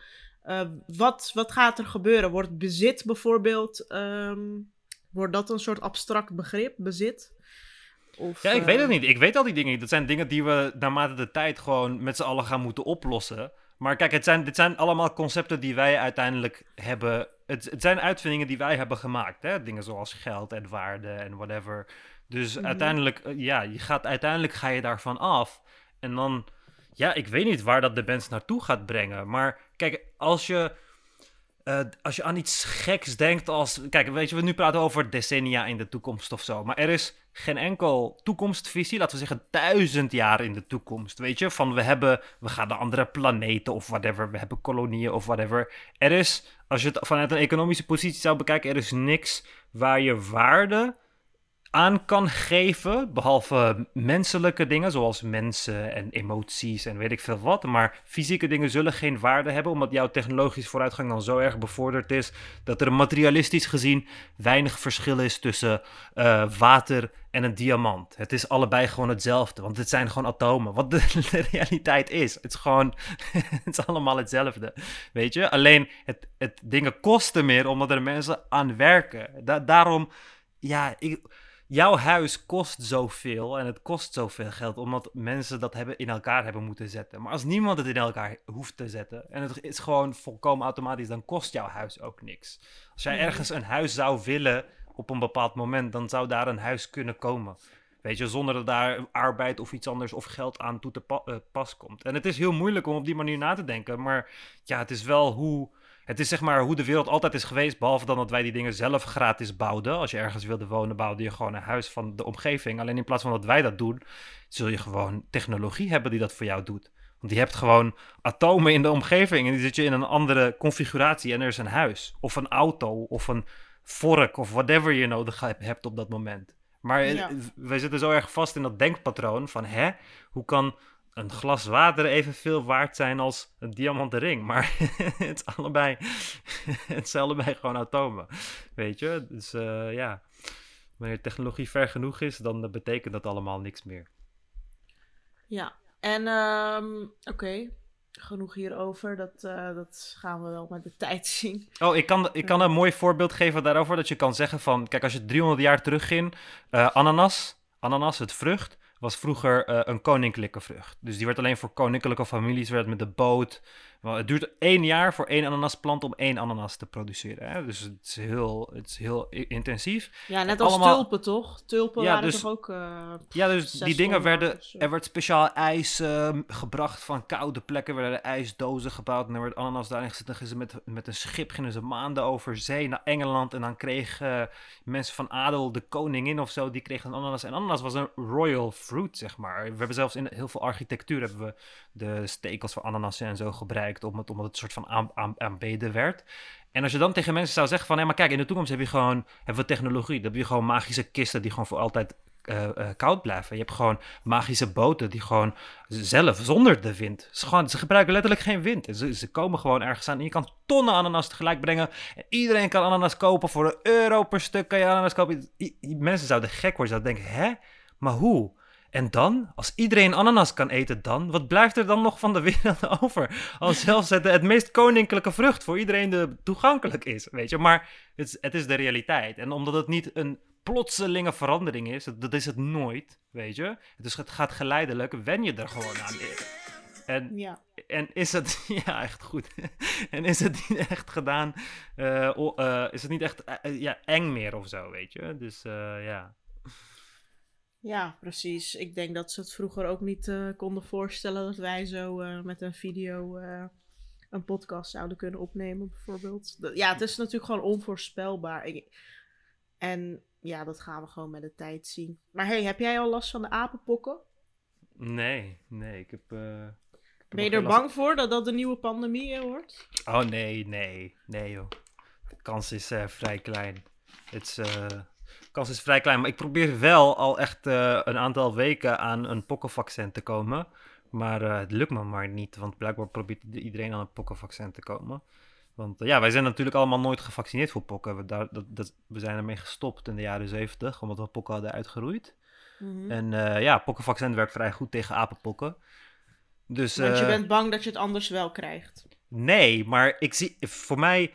Uh, wat, wat gaat er gebeuren? Wordt bezit bijvoorbeeld, um, wordt dat een soort abstract begrip, bezit? Of, ja, ik weet het eh, niet. Ik weet al die dingen niet. Dat zijn dingen die we naarmate de tijd gewoon met z'n allen gaan moeten oplossen. Maar kijk, het zijn, dit zijn allemaal concepten die wij uiteindelijk hebben. Het, het zijn uitvindingen die wij hebben gemaakt. Hè? Dingen zoals geld en waarde en whatever. Dus mm uiteindelijk, eh, ja, je gaat, uiteindelijk ga je daarvan af. En dan ja, ik weet niet waar dat de bands naartoe gaat brengen. Maar kijk, als je, uh, als je aan iets geks denkt als... Kijk, weet je, we nu praten over decennia in de toekomst of zo. Maar er is geen enkel toekomstvisie, laten we zeggen duizend jaar in de toekomst. Weet je, van we hebben, we gaan naar andere planeten of whatever. We hebben kolonieën of whatever. Er is, als je het vanuit een economische positie zou bekijken, er is niks waar je waarde aan kan geven, behalve menselijke dingen zoals mensen en emoties en weet ik veel wat. Maar fysieke dingen zullen geen waarde hebben, omdat jouw technologische vooruitgang dan zo erg bevorderd is dat er materialistisch gezien weinig verschil is tussen uh, water en een diamant. Het is allebei gewoon hetzelfde, want het zijn gewoon atomen. Wat de, realiteit is. Het is gewoon, het is allemaal hetzelfde. Weet je? Alleen het, het dingen kosten meer omdat er mensen aan werken. Da daarom, ja, ik jouw huis kost zoveel en het kost zoveel geld omdat mensen dat hebben in elkaar hebben moeten zetten. Maar als niemand het in elkaar hoeft te zetten en het is gewoon volkomen automatisch, dan kost jouw huis ook niks. Als jij ergens een huis zou willen op een bepaald moment, dan zou daar een huis kunnen komen. Weet je, zonder dat daar arbeid of iets anders of geld aan toe te eh, pas komt. En het is heel moeilijk om op die manier na te denken, maar ja, het is wel hoe het is zeg maar hoe de wereld altijd is geweest, behalve dan dat wij die dingen zelf gratis bouwden. Als je ergens wilde wonen, bouwde je gewoon een huis van de omgeving. Alleen in plaats van dat wij dat doen, zul je gewoon technologie hebben die dat voor jou doet. Want je hebt gewoon atomen in de omgeving en die zit je in een andere configuratie en er is een huis of een auto of een vork of whatever je nodig hebt op dat moment. Maar ja. wij zitten zo erg vast in dat denkpatroon van hè, hoe kan een glas water evenveel waard zijn als een diamanten ring. Maar het is allebei, het is allebei gewoon atomen. Weet je? Dus uh, ja, wanneer technologie ver genoeg is, dan betekent dat allemaal niks meer. Ja, en um, oké, genoeg hierover. Dat, uh, dat gaan we wel met de tijd zien. Oh, ik kan, ik kan een mooi voorbeeld geven daarover. Dat je kan zeggen van, kijk, als je 300 jaar terugging, uh, ananas, ananas, het vrucht, was vroeger uh, een koninklijke vrucht. Dus die werd alleen voor koninklijke families, werd met de boot het duurt één jaar voor één ananasplant om één ananas te produceren. Hè? Dus het is heel, het is heel intensief. Ja, net als tulpen toch? Tulpen ja, waren dus, toch ook. Uh, ja, dus die dingen werden. Er werd speciaal ijs uh, gebracht van koude plekken. werden ijsdozen gebouwd. En er werd ananas daarin gezet. Gingen ze met, met een schip gingen ze maanden over zee naar Engeland. En dan kregen mensen van adel, de koningin of zo, die kregen een ananas. En ananas was een royal fruit, zeg maar. We hebben zelfs in heel veel architectuur hebben we de stekels van ananassen en zo gebruikt omdat, omdat het een soort van aan, aan, aanbeden werd. En als je dan tegen mensen zou zeggen van, hé, maar kijk, in de toekomst heb je gewoon, hebben we technologie. Dan heb je gewoon magische kisten die gewoon voor altijd uh, uh, koud blijven. Je hebt gewoon magische boten die gewoon zelf, zonder de wind. Ze, gebruiken letterlijk geen wind. Ze, ze komen gewoon ergens aan en je kan tonnen ananas tegelijk brengen. En iedereen kan ananas kopen. Voor een euro per stuk kan je ananas kopen. mensen zouden gek worden. Zouden denken, hè? Maar hoe? En dan, als iedereen ananas kan eten dan, wat blijft er dan nog van de wereld over? Als zelfs het, het meest koninklijke vrucht voor iedereen de, toegankelijk is, weet je. Maar het is, het is de realiteit. En omdat het niet een plotselinge verandering is, dat is het nooit, weet je. Dus het gaat geleidelijk, wen je er gewoon aan En, ja. en is het, ja, echt goed. en is het niet echt gedaan, uh, is het niet echt uh, ja, eng meer of zo, weet je. Dus ja. Ja, precies. Ik denk dat ze het vroeger ook niet uh, konden voorstellen dat wij zo uh, met een video uh, een podcast zouden kunnen opnemen, bijvoorbeeld. ja, het is natuurlijk gewoon onvoorspelbaar. Ik, en ja, dat gaan we gewoon met de tijd zien. Maar hey, heb jij al last van de apenpokken? Nee, nee, ik heb. ben je er bang voor dat dat de nieuwe pandemie wordt? Oh nee, nee, nee joh. De kans is vrij klein. Het is kans is vrij klein. Maar ik probeer wel al echt uh, een aantal weken aan een pokkenvaccin te komen. Maar uh, het lukt me maar niet, want blijkbaar probeert iedereen aan een pokkenvaccin te komen. Want uh, ja, wij zijn natuurlijk allemaal nooit gevaccineerd voor pokken. We, daar, dat, dat, we zijn ermee gestopt in de jaren zeventig, omdat we pokken hadden uitgeroeid. Mm -hmm. En ja, pokkenvaccin werkt vrij goed tegen apenpokken. Dus, want je bent bang dat je het anders wel krijgt. Nee, maar ik zie, voor mij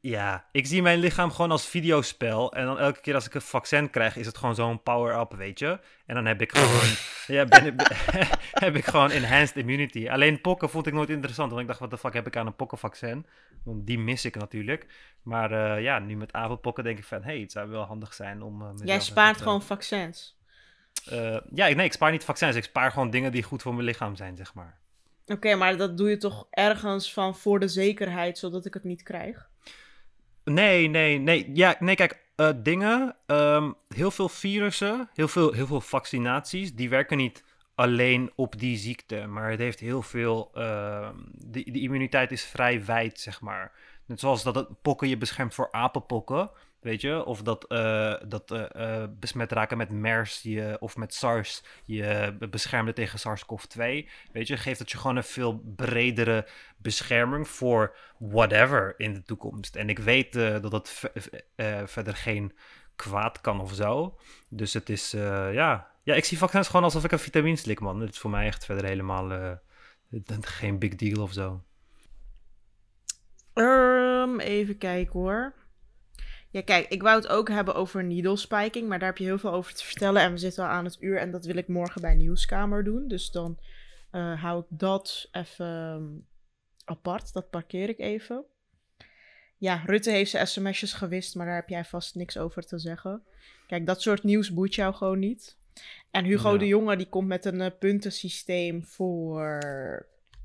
ja, ik zie mijn lichaam gewoon als videospel. En dan elke keer als ik een vaccin krijg, is het gewoon zo'n power-up, weet je. En dan heb ik gewoon, ja, ben, heb ik gewoon enhanced immunity. Alleen pokken vond ik nooit interessant. Want ik dacht, wat de fuck heb ik aan een pokkenvaccin? Want die mis ik natuurlijk. Maar uh, ja, nu met avondpokken denk ik van, hey, het zou wel handig zijn om... Uh, Jij spaart gewoon vaccins? Uh, ja, nee, ik spaar niet vaccins. Ik spaar gewoon dingen die goed voor mijn lichaam zijn, zeg maar. Oké, maar dat doe je toch ergens van voor de zekerheid, zodat ik het niet krijg? Nee, nee, nee. Ja, nee, kijk, uh, dingen, um, heel veel virussen, heel veel, heel veel vaccinaties, die werken niet alleen op die ziekte, maar het heeft heel veel, uh, de, de immuniteit is vrij wijd, zeg maar. Net zoals dat het pokken je beschermt voor apenpokken, Weet je, of dat, uh, dat uh, besmet raken met MERS je, of met SARS je beschermde tegen SARS-CoV-2. Weet je, geeft het je gewoon een veel bredere bescherming voor whatever in de toekomst. En ik weet dat het verder geen kwaad kan of zo. Dus het is, ja. Ja, ik zie vaccins gewoon alsof ik een vitamine slik, man. Het is voor mij echt verder helemaal geen big deal of zo. Um, even kijken hoor. Ja, kijk, ik wou het ook hebben over needle spiking, maar daar heb je heel veel over te vertellen. En we zitten al aan het uur en dat wil ik morgen bij Nieuwskamer doen. Dus dan uh, hou ik dat even ehm, apart. Dat parkeer ik even. Ja, Rutte heeft zijn sms'jes gewist, maar daar heb jij vast niks over te zeggen. Kijk, dat soort nieuws boeit jou gewoon niet. En Hugo de Jonge die komt met een uh, puntensysteem voor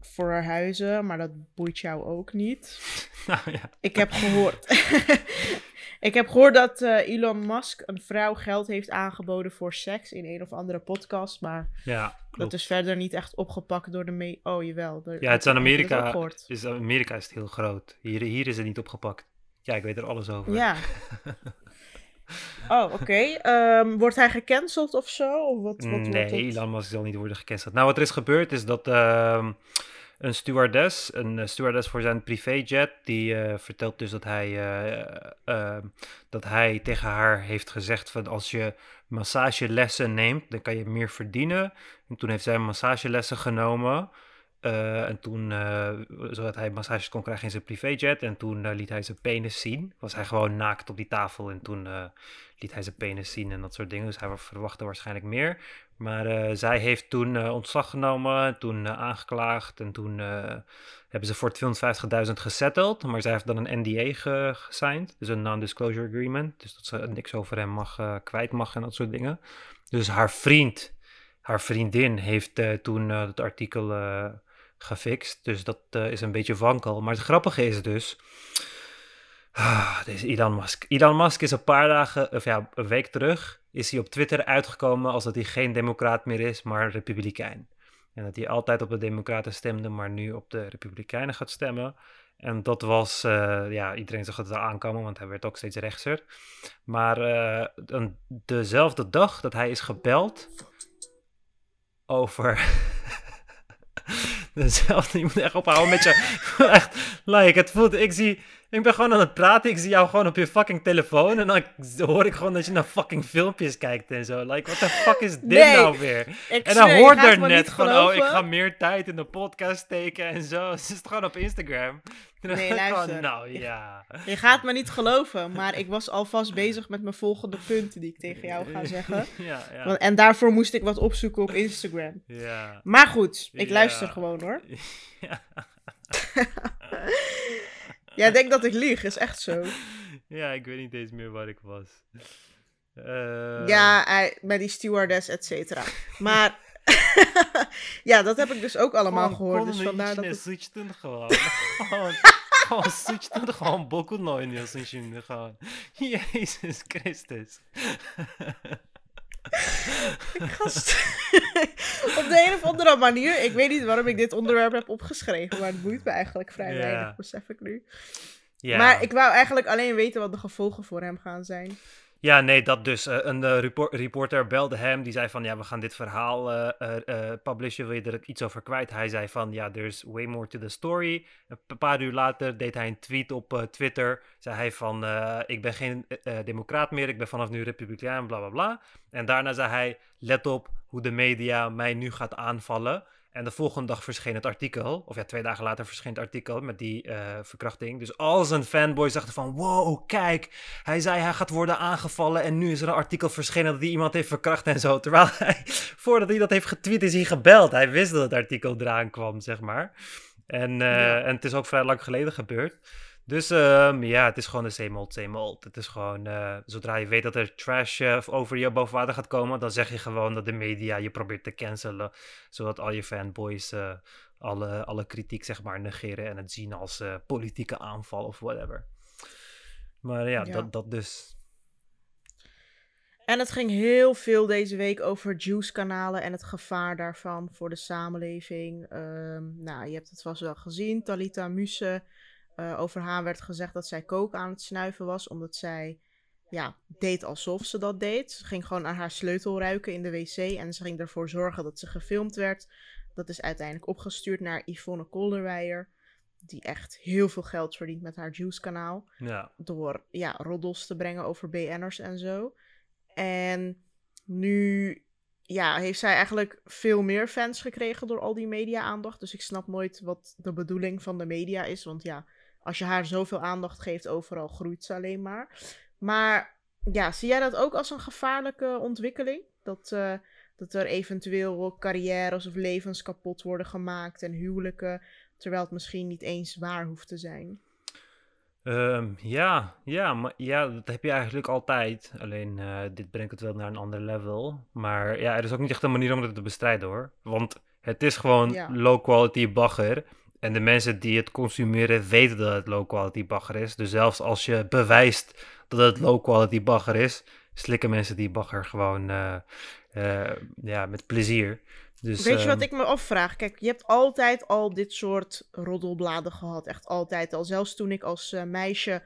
voor huizen, maar dat boeit jou ook niet. Nou, ja. Ik heb gehoord. ik heb gehoord dat uh, Elon Musk een vrouw geld heeft aangeboden voor seks in een of andere podcast, maar ja, dat is verder niet echt opgepakt door de me. Oh jawel. ja, het is aan Amerika. Is, Amerika is het heel groot. Hier, hier is het niet opgepakt. Ja, ik weet er alles over. Ja. Oh, oké. Ehm, wordt hij gecanceld of zo? Of wat, wat nee, Elon Musk zal niet worden gecanceld. Nou, wat er is gebeurd is dat uh, een stewardess, een stewardess voor zijn privéjet, die uh, vertelt dus dat hij, uh, dat hij tegen haar heeft gezegd van als je massagelessen neemt, dan kan je meer verdienen. En toen heeft zij massagelessen genomen. En toen, zodat hij massages kon krijgen in zijn privéjet. En toen liet hij zijn penis zien. Was hij gewoon naakt op die tafel. En toen liet hij zijn penis zien en dat soort dingen. Dus hij verwachtte waarschijnlijk meer. Maar zij heeft toen ontslag genomen. Toen aangeklaagd. En toen hebben ze voor 250.000 gesetteld. Maar zij heeft dan een NDA ge gesigned. Dus een non-disclosure agreement. Dus dat ze niks over hem mag, kwijt mag en dat soort dingen. Dus haar vriend, haar vriendin, heeft toen het artikel gefixt. Dus dat is een beetje wankel. Maar het grappige is dus. Ah, deze Elon Musk. Elon Musk is een paar dagen, of ja, een week terug, is hij op Twitter uitgekomen als dat hij geen democraat meer is, maar republikein. En dat hij altijd op de democraten stemde, maar nu op de republikeinen gaat stemmen. En dat was, uh, ja, iedereen zag het wel aankomen, want hij werd ook steeds rechtser. Maar uh, dezelfde dag dat hij is gebeld over Dezelfde, je moet echt ophouden met je. echt, like, het voelt, ik zie, ik ben gewoon aan het praten, ik zie jou gewoon op je fucking telefoon en dan hoor ik gewoon dat je naar fucking filmpjes kijkt en zo. Like, what the fuck is dit nou weer? En dan hoort er net van, oh, ik ga meer tijd in de podcast steken en zo. Ze is gewoon op Instagram. Nee, luister. nou ja. Je gaat me niet geloven, maar ik was alvast bezig met mijn volgende punten die ik tegen jou ga zeggen. Ja, ja. En daarvoor moest ik wat opzoeken op Instagram. Ja. Maar goed, ik luister gewoon hoor. Ja. Jij denkt dat ik lieg, is echt zo. Ja, ik weet niet eens meer waar ik was. Uh... Ja, met die stewardess, et cetera. Maar ja, dat heb ik dus ook allemaal gehoord. Dus vandaar dat het... gewoon. gewoon, switchten gewoon Boku no Inuyashin gewoon. Jezus Christus. op de een of andere manier, ik weet niet waarom ik dit onderwerp heb opgeschreven, maar het boeit me eigenlijk vrij weinig, besef ik nu. Maar ik wou eigenlijk alleen weten wat de gevolgen voor hem gaan zijn. Ja, nee, dat dus. Uh, een uh, reporter belde hem, die zei van, ja, we gaan dit verhaal uh, publishen, wil je er iets over kwijt? Hij zei van, ja, there's way more to the story. Een paar uur later deed hij een tweet op Twitter, zei hij van, ik ben geen democraat meer, ik ben vanaf nu republikein, bla bla bla. En daarna zei hij, let op hoe de media mij nu gaat aanvallen. En de volgende dag verscheen het artikel, of ja, twee dagen later verscheen het artikel met die uh, verkrachting. Dus al zijn fanboys dachten van, wow, kijk, hij zei hij gaat worden aangevallen en nu is er een artikel verschenen dat hij iemand heeft verkracht en zo. Terwijl hij, voordat hij dat heeft getweet, is hij gebeld. Hij wist dat het artikel eraan kwam, zeg maar. En, uh, ja. en het is ook vrij lang geleden gebeurd. Dus um, ja, het is gewoon de same old, same old. Het is gewoon, uh, zodra je weet dat er trash uh, over je boven water gaat komen, dan zeg je gewoon dat de media je probeert te cancelen. Zodat al je fanboys uh, alle, alle kritiek zeg maar negeren en het zien als politieke aanval of whatever. Maar ja, ja, Dat, dat dus. En het ging heel veel deze week over juice-kanalen en het gevaar daarvan voor de samenleving. Um, nou, je hebt het vast wel gezien. Talita Muse uh, over haar werd gezegd dat zij kook aan het snuiven was, omdat zij ja, deed alsof ze dat deed. Ze ging gewoon aan haar sleutel ruiken in de wc en ze ging ervoor zorgen dat ze gefilmd werd. Dat is uiteindelijk opgestuurd naar Yvonne Kolderweijer, die echt heel veel geld verdient met haar Juice-kanaal. Ja. Door ja, roddels te brengen over BN'ers en zo. En nu ja, heeft zij eigenlijk veel meer fans gekregen door al die media-aandacht. Dus ik snap nooit wat de bedoeling van de media is. Want ja, als je haar zoveel aandacht geeft, overal groeit ze alleen maar. Maar ja, zie jij dat ook als een gevaarlijke ontwikkeling? Dat, uh, dat er eventueel carrières of levens kapot worden gemaakt en huwelijken, terwijl het misschien niet eens waar hoeft te zijn? Um, ja, ja, maar ja, dat heb je eigenlijk altijd. Alleen uh, dit brengt het wel naar een ander level. Maar ja, er is ook niet echt een manier om het te bestrijden hoor. Want het is gewoon ja. low quality bagger. En de mensen die het consumeren weten dat het low quality bagger is. Dus zelfs als je bewijst dat het low quality bagger is, slikken mensen die bagger gewoon uh, uh, ja, met plezier. Dus, Weet je wat ik me afvraag? Kijk, je hebt altijd al dit soort roddelbladen gehad. Echt altijd al. Zelfs toen ik als uh, meisje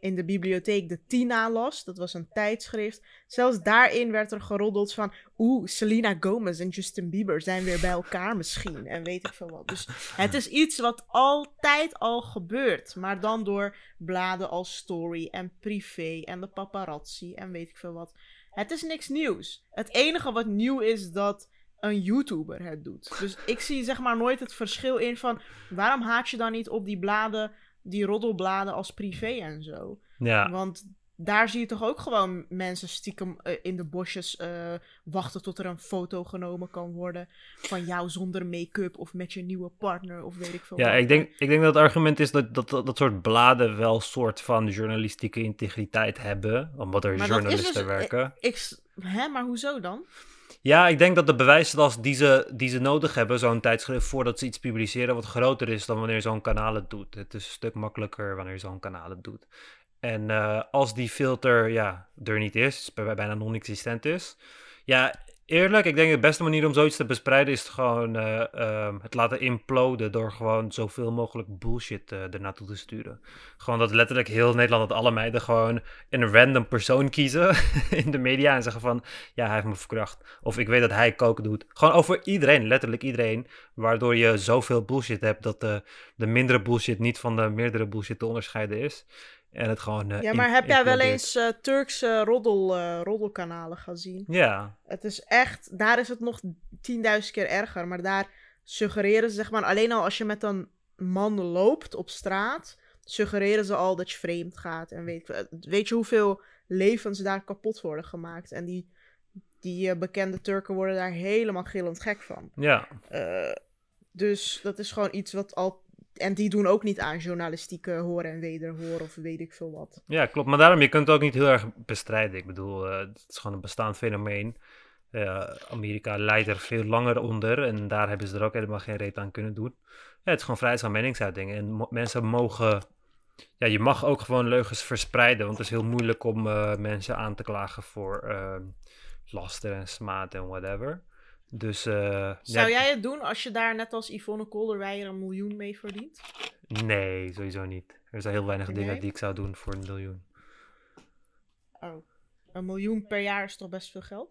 in de bibliotheek de Tina las. Dat was een tijdschrift. Zelfs daarin werd er geroddeld van... Oeh, Selena Gomez en Justin Bieber zijn weer bij elkaar misschien. En weet ik veel wat. Dus het is iets wat altijd al gebeurt. Maar dan door bladen als Story en Privé en de paparazzi en weet ik veel wat. Het is niks nieuws. Het enige wat nieuw is dat een YouTuber het doet. Dus ik zie zeg maar nooit het verschil in van... Waarom haat je dan niet op die bladen die roddelbladen als privé en zo. Ja. Want daar zie je toch ook gewoon mensen stiekem uh, in de bosjes uh, wachten tot er een foto genomen kan worden van jou zonder make-up of met je nieuwe partner of weet ik veel. Ja, ik denk, ik denk dat het argument is dat dat, dat, dat soort bladen wel een soort van journalistieke integriteit hebben, omdat er maar journalisten dus, werken. Ik, hè, maar hoezo dan? Ja, ik denk dat de bewijslast die ze, die ze nodig hebben, zo'n tijdschrift, voordat ze iets publiceren, wat groter is dan wanneer zo'n kanaal het doet. Het is een stuk makkelijker wanneer zo'n kanaal het doet. En uh, als die filter ja, er niet is, bijna non-existent is, ja, eerlijk, ik denk de beste manier om zoiets te bespreiden is gewoon uh, uh, het laten imploden door gewoon zoveel mogelijk bullshit uh, er naartoe te sturen. Gewoon dat letterlijk heel Nederland, dat alle meiden gewoon een random persoon kiezen in de media en zeggen van, ja, hij heeft me verkracht. Of ik weet dat hij koken doet. Gewoon over iedereen, letterlijk iedereen, waardoor je zoveel bullshit hebt dat de mindere bullshit niet van de meerdere bullshit te onderscheiden is. En het gewoon. Uh, ja, maar heb jij wel eens uh, Turkse roddel, uh, roddelkanalen gezien? Ja. Het is echt. Daar is het nog 10.000 keer erger. Maar daar suggereren ze, zeg maar, alleen al als je met een man loopt op straat. Suggereren ze al dat je vreemd gaat. En weet, weet je hoeveel levens daar kapot worden gemaakt? En die, die bekende Turken worden daar helemaal gillend gek van. Ja. dus dat is gewoon iets wat al en die doen ook niet aan journalistieke horen en wederhoor of weet ik veel wat. Ja, klopt. Maar daarom, je kunt het ook niet heel erg bestrijden. Ik bedoel, uh, het is gewoon een bestaand fenomeen. Uh, Amerika leidt er veel langer onder en daar hebben ze er ook helemaal geen reet aan kunnen doen. Ja, het is gewoon vrijheid van meningsuiting. En mensen mogen... Ja, je mag ook gewoon leugens verspreiden, want het is heel moeilijk om mensen aan te klagen voor ehm, laster en smaad en whatever. Dus, uh, Zou jij het doen als je daar net als Yvonne Kolderweijer een miljoen mee verdient? Nee, sowieso niet. Er zijn heel weinig dingen die ik zou doen voor een miljoen. Oh, een miljoen per jaar is toch best veel geld?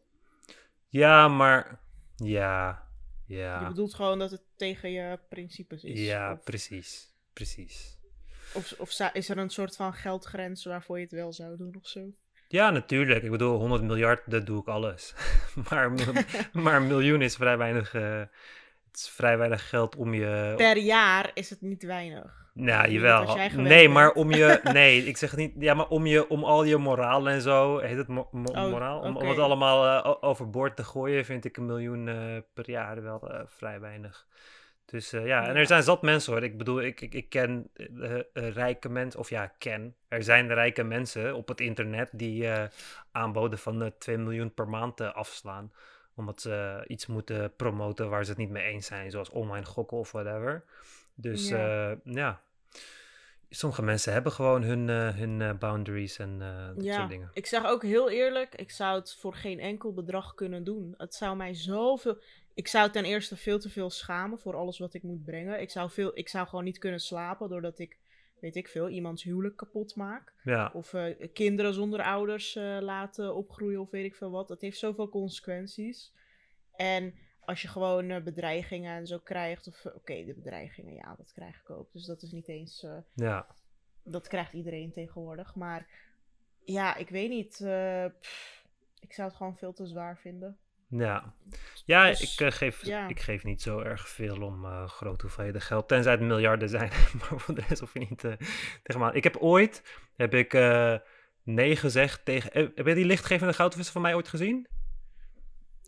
Ja, maar ja, ja. Je bedoelt gewoon dat het tegen je principes is? Ja, precies, precies. Of, of is er een soort van geldgrens waarvoor je het wel zou doen of zo? Ja, natuurlijk. Ik bedoel, 100 miljard, dat doe ik alles. maar, maar een miljoen is vrij weinig. Uh, het is vrij weinig geld om je. Per jaar is het niet weinig. Nou, jawel. Nee, maar om je. Nee, ik zeg het niet. Ja, maar om je, om al je moraal en zo. Heet het mo mo oh, moraal? Om, om, het allemaal uh, overboord te gooien, vind ik een miljoen uh, per jaar wel vrij weinig. Dus uh, ja, en er zijn zat mensen hoor. Ik bedoel, ik, ik, ik ken uh, rijke mensen, of ja, ken. Er zijn rijke mensen op het internet die aanboden van 2 miljoen per maand afslaan. Omdat ze iets moeten promoten waar ze het niet mee eens zijn, zoals online gokken of whatever. Dus ja, ja. Sommige mensen hebben gewoon hun, hun boundaries en dat ja, soort dingen. Ik zeg ook heel eerlijk, ik zou het voor geen enkel bedrag kunnen doen. Het zou mij zoveel ik zou ten eerste veel te veel schamen voor alles wat ik moet brengen. Ik zou, veel, ik zou gewoon niet kunnen slapen doordat ik, weet ik veel, iemands huwelijk kapot maak. Ja. Of kinderen zonder ouders laten opgroeien of weet ik veel wat. Dat heeft zoveel consequenties. En als je gewoon uh, bedreigingen en zo krijgt, of oké, de bedreigingen, ja, dat krijg ik ook. Dus dat is niet eens. ja. Dat krijgt iedereen tegenwoordig. Maar ja, ik weet niet. Pff, ik zou het gewoon veel te zwaar vinden. Ja, ja dus, ik, uh, geef, ik geef niet zo erg veel om uh, grote hoeveelheden geld. Tenzij het miljarden zijn. maar voor de rest hoef je niet uh, tegen me Ik heb ooit, heb ik nee gezegd tegen... heb je die lichtgevende goudvissen van mij ooit gezien?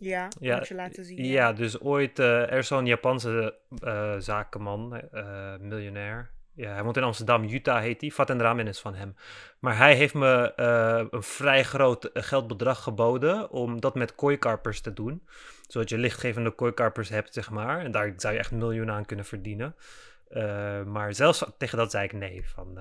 Ja, ja moet je laten zien. Ja, ja dus ooit, er is zo'n Japanse zakenman, miljonair. Ja, hij woont in Amsterdam, Utah heet hij. Fat en Ramen is van hem. Maar hij heeft me een vrij groot eh, geldbedrag geboden om dat met kooikarpers te doen. Zodat je lichtgevende kooikarpers hebt, zeg maar. En daar zou je echt miljoenen aan kunnen verdienen. Maar zelfs tegen dat zei ik nee. Van,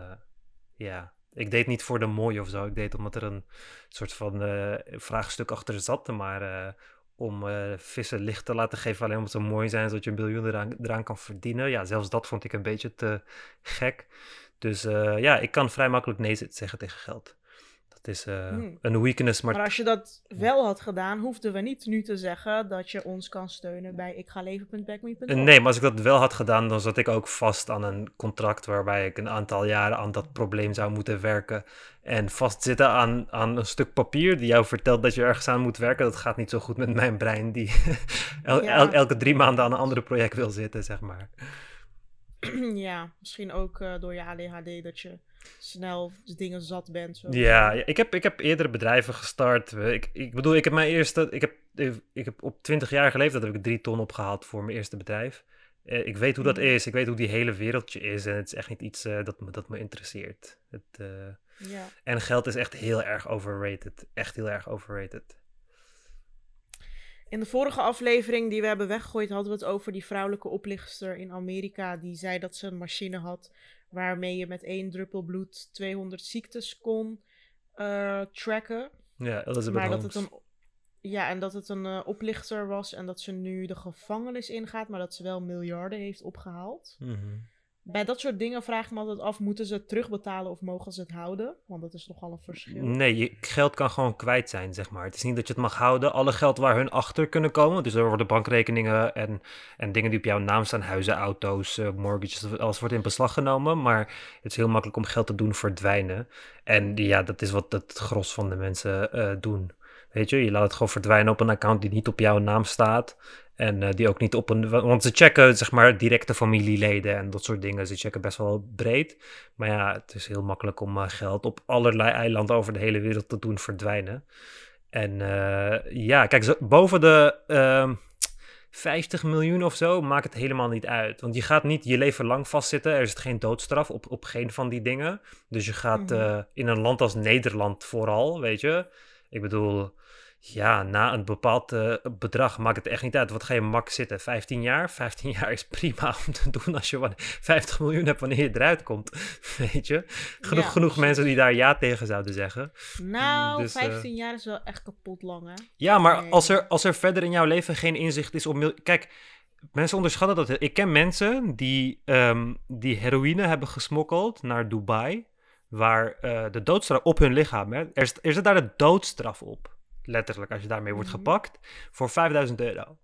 ja, ik deed niet voor de mooi of zo. Ik deed omdat er een soort van vraagstuk achter zat. Maar om uh, vissen licht te laten geven alleen omdat ze mooi zijn, zodat je een biljoen eraan, eraan kan verdienen. Ja, zelfs dat vond ik een beetje te gek. Dus ja, ik kan vrij makkelijk nee zeggen tegen geld. Dat is uh, een weakness. Maar... maar als je dat wel had gedaan, hoefden we niet nu te zeggen dat je ons kan steunen bij ik ga leven.backme.com. Nee, maar als ik dat wel had gedaan, dan zat ik ook vast aan een contract waarbij ik een aantal jaren aan dat probleem zou moeten werken. En vastzitten aan, aan een stuk papier die jou vertelt dat je ergens aan moet werken, dat gaat niet zo goed met mijn brein die elke drie maanden aan een ander project wil zitten, zeg maar. ja, misschien ook uh, door je ADHD dat je snel dingen zat bent. Zo. Ja, ik heb, ik heb eerdere bedrijven gestart. Ik, ik bedoel, ik heb mijn eerste. Ik heb, ik heb op 20 jaar geleefd, dat heb ik drie ton opgehaald voor mijn eerste bedrijf. Eh, ik weet hoe dat mhm. is. Ik weet hoe die hele wereldje is. En het is echt niet iets uh, dat, me, dat me interesseert. Het, ja. En geld is echt heel erg overrated. Echt heel erg overrated. In de vorige aflevering die we hebben weggegooid, hadden we het over die vrouwelijke oplichter in Amerika. Die zei dat ze een machine had waarmee je met één druppel bloed 200 ziektes kon uh, tracken. Ja, Elizabeth maar dat het een ja, en dat het een uh, oplichter was en dat ze nu de gevangenis ingaat, maar dat ze wel miljarden heeft opgehaald. Mm bij dat soort dingen vraag ik me altijd af, moeten ze het terugbetalen of mogen ze het houden? Want dat is nogal een verschil. Nee, je geld kan gewoon kwijt zijn, zeg maar. Het is niet dat je het mag houden. Alle geld waar hun achter kunnen komen, dus er worden bankrekeningen en, en dingen die op jouw naam staan, huizen, auto's, uh, mortgages, alles wordt in beslag genomen. Maar het is heel makkelijk om geld te doen verdwijnen. En ja, dat is wat het gros van de mensen uh, doen. Weet je, je laat het gewoon verdwijnen op een account die niet op jouw naam staat. En uh, die ook niet op een. Want ze checken, zeg maar, directe familieleden en dat soort dingen. Ze checken best wel breed. Maar ja, het is heel makkelijk om uh, geld op allerlei eilanden over de hele wereld te doen verdwijnen. En uh, ja, kijk, boven de 50 ehm, miljoen of zo maakt het helemaal niet uit. Want je gaat niet je leven lang vastzitten. Er is geen doodstraf op, op geen van die dingen. Dus je gaat mm in een land als Nederland vooral, weet je. Ik bedoel, ja, na een bepaald uh, bedrag maakt het echt niet uit. Wat ga je mak zitten? 15 jaar? 15 jaar is prima om te doen als je 50 miljoen hebt wanneer je eruit komt. Weet je? Genoeg, genoeg mensen die daar ja tegen zouden zeggen. Nou, dus, 15 uh, jaar is wel echt kapot lang, hè? Ja, maar als, er, als er verder in jouw leven geen inzicht is om... Kijk, mensen onderschatten dat. Ik ken mensen die, um, die heroïne hebben gesmokkeld naar Dubai... waar uh, de doodstraf op hun lichaam... Hè, er, er zit daar de doodstraf op letterlijk als je daarmee wordt mhm. gepakt, voor 5000 euro.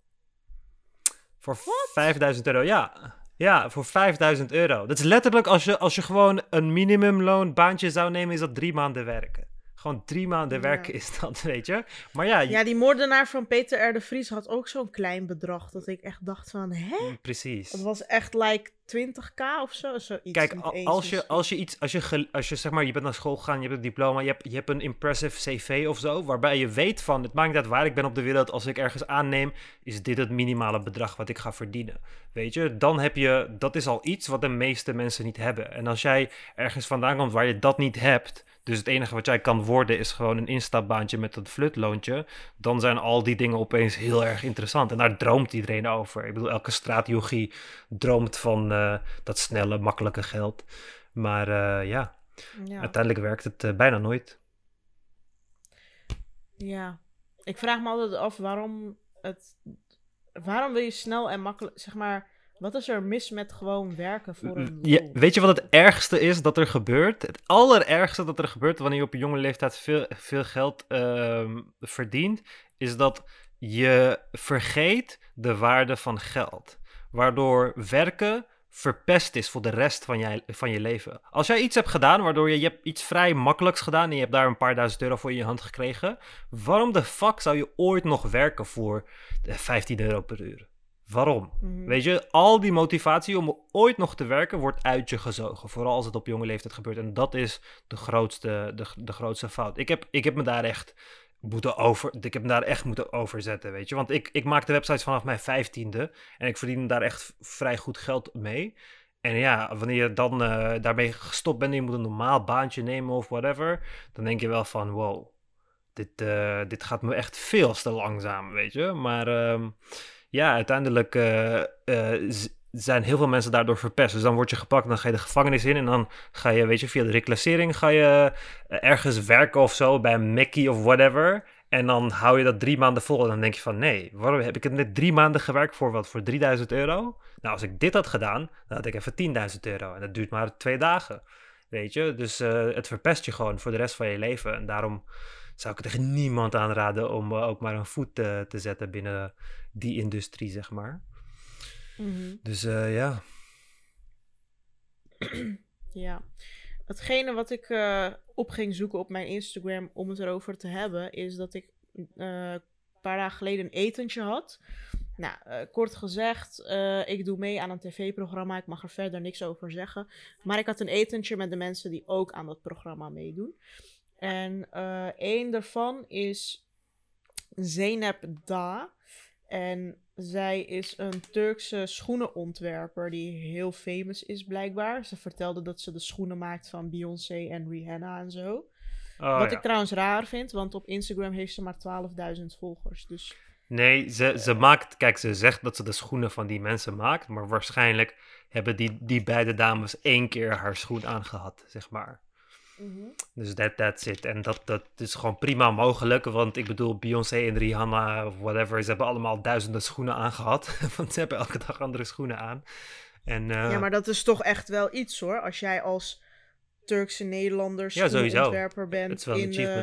Voor 5000 euro, ja. Ja, voor 5000 euro. Dat is letterlijk als je, als je gewoon een minimumloonbaantje zou nemen, is dat drie maanden werken. Gewoon drie maanden werken is dat, weet je. Maar ja... Ja, die moordenaar van Peter R. de Vries had ook zo'n klein bedrag dat ik echt dacht van, hè? Mm, precies. Dat was echt like 20k of zo, zoiets. Kijk, als je, als je iets, als je, als je zeg maar, je bent naar school gegaan, je hebt een diploma, je hebt, je hebt een impressive cv of zo, waarbij je weet van, het maakt niet uit waar ik ben op de wereld, als ik ergens aanneem, is dit het minimale bedrag wat ik ga verdienen. Weet je, dan heb je, dat is al iets wat de meeste mensen niet hebben. En als jij ergens vandaan komt waar je dat niet hebt, dus het enige wat jij kan worden is gewoon een instapbaantje met dat flutloontje. Dan zijn al die dingen opeens heel erg interessant. En daar droomt iedereen over. Ik bedoel, elke straatjochie droomt van dat snelle, makkelijke geld. Maar uh, ja. ja, uiteindelijk werkt het uh, bijna nooit. Ja, ik vraag me altijd af waarom het. Waarom wil je snel en makkelijk, zeg maar wat is er mis met gewoon werken voor een ja, Weet je wat het ergste is dat er gebeurt? Het allerergste dat er gebeurt wanneer je op een jonge leeftijd veel, veel geld uh, verdient, is dat je vergeet de waarde van geld. Waardoor werken verpest is voor de rest van je, van je leven. Als jij iets hebt gedaan waardoor je, je hebt iets vrij makkelijks gedaan en je hebt daar een paar duizend euro voor in je hand gekregen, waarom de fuck zou je ooit nog werken voor 15 euro per uur? Waarom? Mhm. Weet je, al die motivatie om ooit nog te werken wordt uit je gezogen. Vooral als het op jonge leeftijd gebeurt. En dat is de grootste, de, de grootste fout. Ik heb, ik heb me daar echt moeten over. Ik heb daar echt moeten overzetten, weet je. Want ik, ik maakte websites vanaf mijn vijftiende. En ik verdiende daar echt vrij goed geld mee. En ja, wanneer je dan uh, daarmee gestopt bent en je moet een normaal baantje nemen of whatever. Dan denk je wel van wow, dit, uh, dit gaat me echt veel te langzaam, weet je. Maar. Uh, ja, uiteindelijk uh, zijn heel veel mensen daardoor verpest. Dus dan word je gepakt, dan ga je de gevangenis in en dan ga je, weet je, via de reclassering ga je uh, ergens werken of zo bij een Mackie of whatever. En dan hou je dat drie maanden vol en dan denk je van nee, waarom heb ik het net drie maanden gewerkt voor wat? Voor 3000 euro? Nou, als ik dit had gedaan, dan had ik even 10.000 euro en dat duurt maar twee dagen. Weet je? Dus uh, het verpest je gewoon voor de rest van je leven. En daarom zou ik het tegen niemand aanraden om uh, ook maar een voet te zetten binnen die industrie, zeg maar. Mhm. Dus ja. ja. Hetgene wat ik uh, op ging zoeken op mijn Instagram om het erover te hebben, is dat ik uh, een paar dagen geleden een etentje had. Nou, uh, kort gezegd, ik doe mee aan een tv-programma. Ik mag er verder niks over zeggen. Maar ik had een etentje met de mensen die ook aan dat programma meedoen. En één daarvan is Zeynep Da. En zij is een Turkse schoenenontwerper die heel famous is blijkbaar. Ze vertelde dat ze de schoenen maakt van Beyoncé en Rihanna en zo. Oh, Wat ja. ik trouwens raar vind, want op Instagram heeft ze maar 12.000 volgers. Dus Nee, ze, ze maakt, kijk, ze zegt dat ze de schoenen van die mensen maakt, maar waarschijnlijk hebben die, die beide dames één keer haar schoen aangehad, zeg maar. Dus that, that's it. En dat, dat is gewoon prima mogelijk. Want ik bedoel, Beyoncé en Rihanna of whatever, ze hebben allemaal duizenden schoenen aangehad. want ze hebben elke dag andere schoenen aan. En, uh, ja, maar dat is toch echt wel iets hoor. Als jij als Turkse Nederlander ja, schoenenontwerper bent. Het is wel een in. Uh,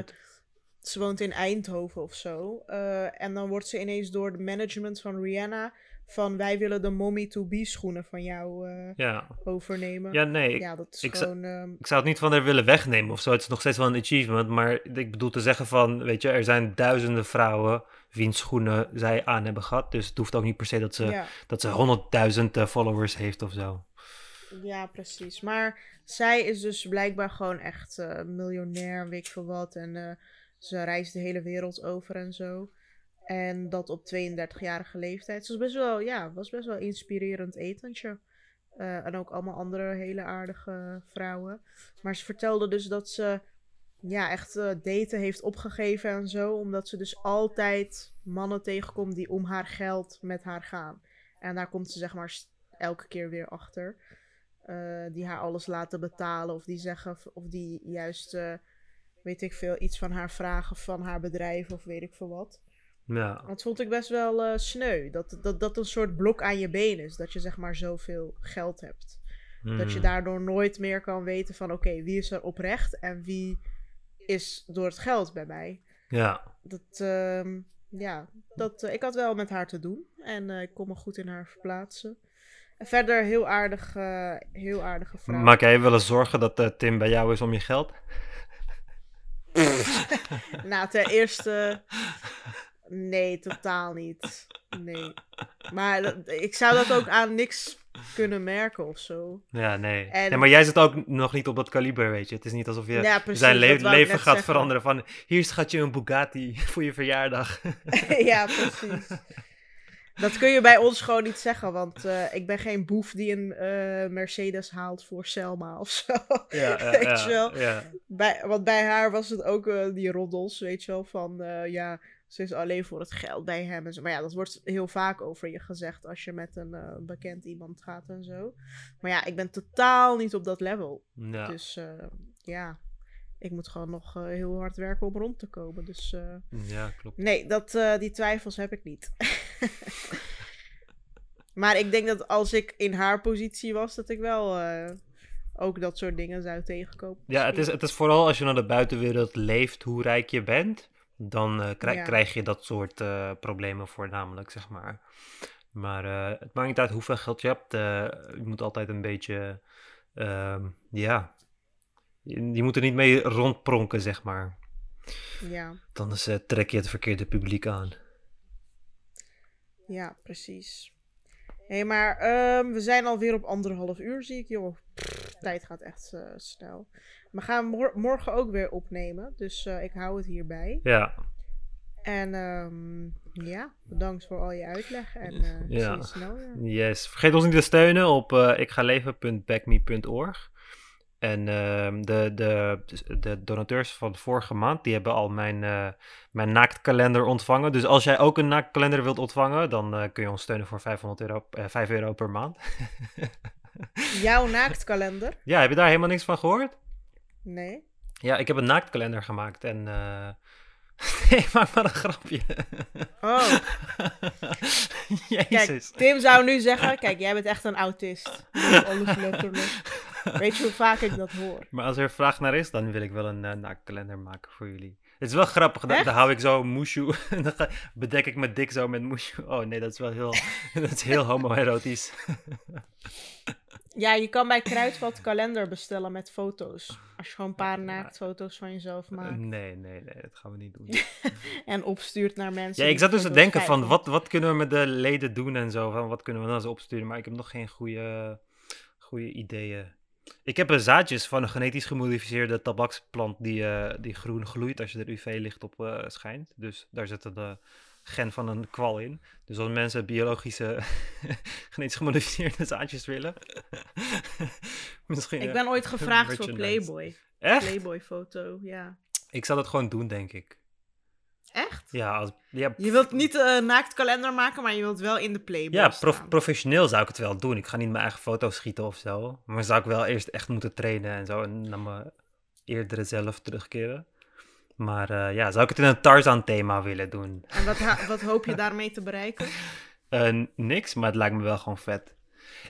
ze woont in Eindhoven of zo. Uh, en dan wordt ze ineens door de management van Rihanna van wij willen de mommy to be schoenen van jou uh, ja. overnemen. Ja, nee. Ja, dat is ik, gewoon... zou, um... ik zou het niet van haar willen wegnemen of zo. Het is nog steeds wel een achievement. Maar ik bedoel te zeggen van, weet je, er zijn duizenden vrouwen wiens schoenen zij aan hebben gehad. Dus het hoeft ook niet per se dat ze, ja. dat ze honderdduizend uh, followers heeft of zo. Ja, precies. Maar zij is dus blijkbaar gewoon echt uh, miljonair, weet ik veel wat. En ze reist de hele wereld over en zo. En dat op 32-jarige leeftijd. Was best wel, ja, was best wel inspirerend etentje. Uh, en ook allemaal andere hele aardige vrouwen. Maar ze vertelde dus dat ze ja, echt uh, daten heeft opgegeven en zo. Omdat ze dus altijd mannen tegenkomt die om haar geld met haar gaan. En daar komt ze zeg maar elke keer weer achter. Uh, die haar alles laten betalen. Of die zeggen, of die juist, weet ik veel, iets van haar vragen van haar bedrijf of weet ik veel wat. Ja. Dat vond ik best wel uh, sneu. Dat, dat dat een soort blok aan je been is. Dat je zeg maar zoveel geld hebt. Mm. Dat je daardoor nooit meer kan weten van oké, okay, wie is er oprecht en wie is door het geld bij mij. Ja. Dat, uh, ja, dat, uh, ik had wel met haar te doen. En uh, ik kon me goed in haar verplaatsen. En verder heel aardig, heel aardige vrouw. Maak jij wel eens zorgen dat Tim bij jou is om je geld? nou, ten eerste... Nee, totaal niet. Nee. Maar dat, ik zou dat ook aan niks kunnen merken of zo. Ja, nee. En- nee. Maar jij zit ook nog niet op dat kaliber, weet je. Het is niet alsof je Ja, precies, zijn le- leven gaat zeggen. veranderen van... Hier schat je een Bugatti voor je verjaardag. ja, precies. Dat kun je bij ons gewoon niet zeggen, want eh, ik ben geen boef die een eh, Mercedes haalt voor Selma of zo. ja, ja, Weet ja, je wel? ja. Bij, want bij haar was het ook eh, die roddels, weet je wel, van eh, ja, ze is alleen voor het geld bij hem en zo. Maar ja, dat wordt heel vaak over je gezegd als je met een eh, bekend iemand gaat en zo. Maar ja, ik ben totaal niet op dat level. Ja. Dus eh, ja, ik moet gewoon nog eh, heel hard werken om rond te komen. Dus ja, klopt. nee, dat, die twijfels heb ik niet. maar ik denk dat als ik in haar positie was, dat ik wel ook dat soort dingen zou tegenkomen. Ja, het is, het is vooral als je naar de buitenwereld leeft hoe rijk je bent, dan eh, Ja. krijg je dat soort eh, problemen voornamelijk, zeg maar. Maar eh, het maakt niet uit hoeveel geld je hebt, je moet altijd een beetje, ehm, ja, je, je moet er niet mee rondpronken, zeg maar. Ja, eh, trek je het verkeerde publiek aan. ja, precies. Hé, hey, maar ehm, we zijn alweer op anderhalf uur, zie ik, joh. Pff, tijd gaat echt eh, snel. We gaan mor- morgen ook weer opnemen, dus eh, ik hou het hierbij. Ja, En ehm, ja, bedankt voor al je uitleg en Ja. zie je snel weer. Yes. Vergeet ons niet te steunen op uh, ikgaleven.backme.org. En uh, de, de, de donateurs van vorige maand, die hebben al mijn, uh, mijn naaktkalender ontvangen. Dus als jij ook een naaktkalender wilt ontvangen, dan uh, kun je ons steunen voor 500 euro, 5 euro per maand. Jouw naaktkalender? Ja, heb je daar helemaal niks van gehoord? Nee. Ja, ik heb een naaktkalender gemaakt en... nee, maak maar een grapje. Oh. Jezus. Kijk, Tim zou nu zeggen, kijk, jij bent echt een autist. Alles letterlijk. Weet je hoe vaak ik dat hoor? Maar als er vraag naar is, dan wil ik wel een uh, naakkalender maken voor jullie. Het is wel grappig, dan, dan hou ik zo moeshoe en dan bedek ik mijn dik zo met moeshoe. Oh nee, dat is wel heel, dat is heel homoerotisch. Ja, je kan bij Kruidvat kalender bestellen met foto's. Als je gewoon een paar naaktfoto's van jezelf maakt. Nee, nee, nee, dat gaan we niet doen. en opstuurt naar mensen. Ja, ik zat dus te denken van, wat, wat kunnen we met de leden doen en zo. Van, wat kunnen we dan eens opsturen? Maar ik heb nog geen goede, goede ideeën. Ik heb zaadjes van een genetisch gemodificeerde tabaksplant die, uh, die groen gloeit als je er UV-licht op uh, schijnt. Dus daar zitten de gen van een kwal in. Dus als mensen biologische, genetisch gemodificeerde zaadjes willen. misschien. Ik ben ooit gevraagd voor Playboy. Echt? Playboy-foto, ja. Ik zal dat gewoon doen, denk ik. Echt? Ja, als, ja. Je wilt niet een naaktkalender maken, maar je wilt wel in de Playboy Ja, prof, professioneel zou ik het wel doen. Ik ga niet mijn eigen foto's schieten of zo. Maar zou ik wel eerst echt moeten trainen en zo. En naar mijn eerdere zelf terugkeren. Maar uh, ja, zou ik het in een Tarzan-thema willen doen? En wat, wat hoop je daarmee te bereiken? Uh, niks, maar het lijkt me wel gewoon vet.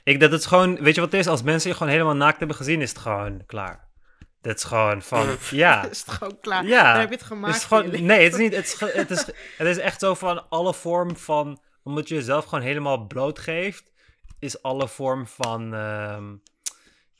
Ik dat het gewoon, weet je wat het is? Als mensen je gewoon helemaal naakt hebben gezien, is het gewoon klaar. Dat is gewoon van, ja. is het gewoon klaar? Ja. Dan heb je het gemaakt. Is gewoon, nee, het is niet, het is, het, is, het is echt zo van alle vorm van, omdat je jezelf gewoon helemaal blootgeeft, is alle vorm van, uh,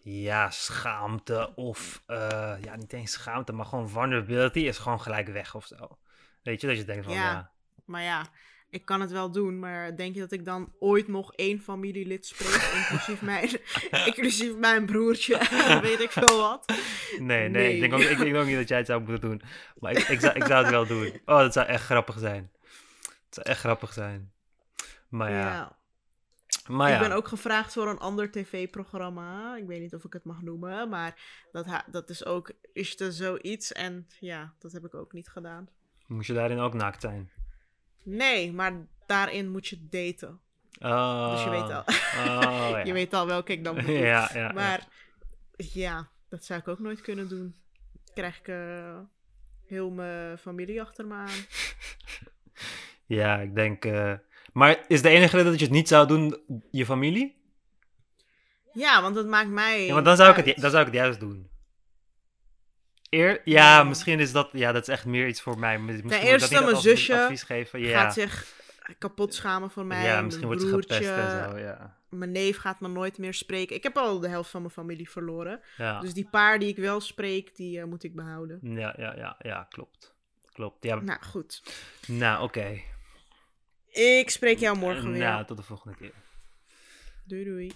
ja, schaamte of, uh, ja, niet eens schaamte, maar gewoon vulnerability is gewoon gelijk weg of zo. Weet je, dat je denkt van, ja. ja. Maar ja, ik kan het wel doen, maar denk je dat ik dan ooit nog één familielid spreek, inclusief mijn, inclusief mijn broertje, weet ik veel wat? Nee, nee, Ik, denk ook, ik denk ook niet dat jij het zou moeten doen. Maar ik, ik, zou, ik zou het wel doen. Oh, dat zou echt grappig zijn. Het zou echt grappig zijn. Maar ja. ja. Maar ik ben ook gevraagd voor een ander tv-programma. Ik weet niet of ik het mag noemen, maar dat, dat is ook is er zoiets. En ja, dat heb ik ook niet gedaan. Moest je daarin ook naakt zijn? Nee, maar daarin moet je daten. Oh, dus je weet al. Oh, ja. je weet al welke ik dan moet Ja, ja, maar ja. dat zou ik ook nooit kunnen doen. Krijg ik uh, heel mijn familie achter me aan. ja, ik denk... Uh, maar is de enige reden dat je het niet zou doen je familie? Ja, want dat maakt mij. Ja, maar dan zou, ik het, dan zou ik het juist doen. Eer, ja, misschien is dat, ja, dat is echt meer iets voor mij. Misschien Ten eerste, mijn zusje advies geven. Ja. gaat zich kapot schamen voor mij. Ja, misschien wordt ze gepest en zo, ja. Mijn neef gaat me nooit meer spreken. Ik heb al de helft van mijn familie verloren. Ja. Dus die paar die ik wel spreek, die uh, moet ik behouden. Ja, ja, ja, ja, klopt. Klopt, ja. Nou, goed. Nou, oké. Ik spreek jou morgen weer. Ja, tot de volgende keer. Doei doei.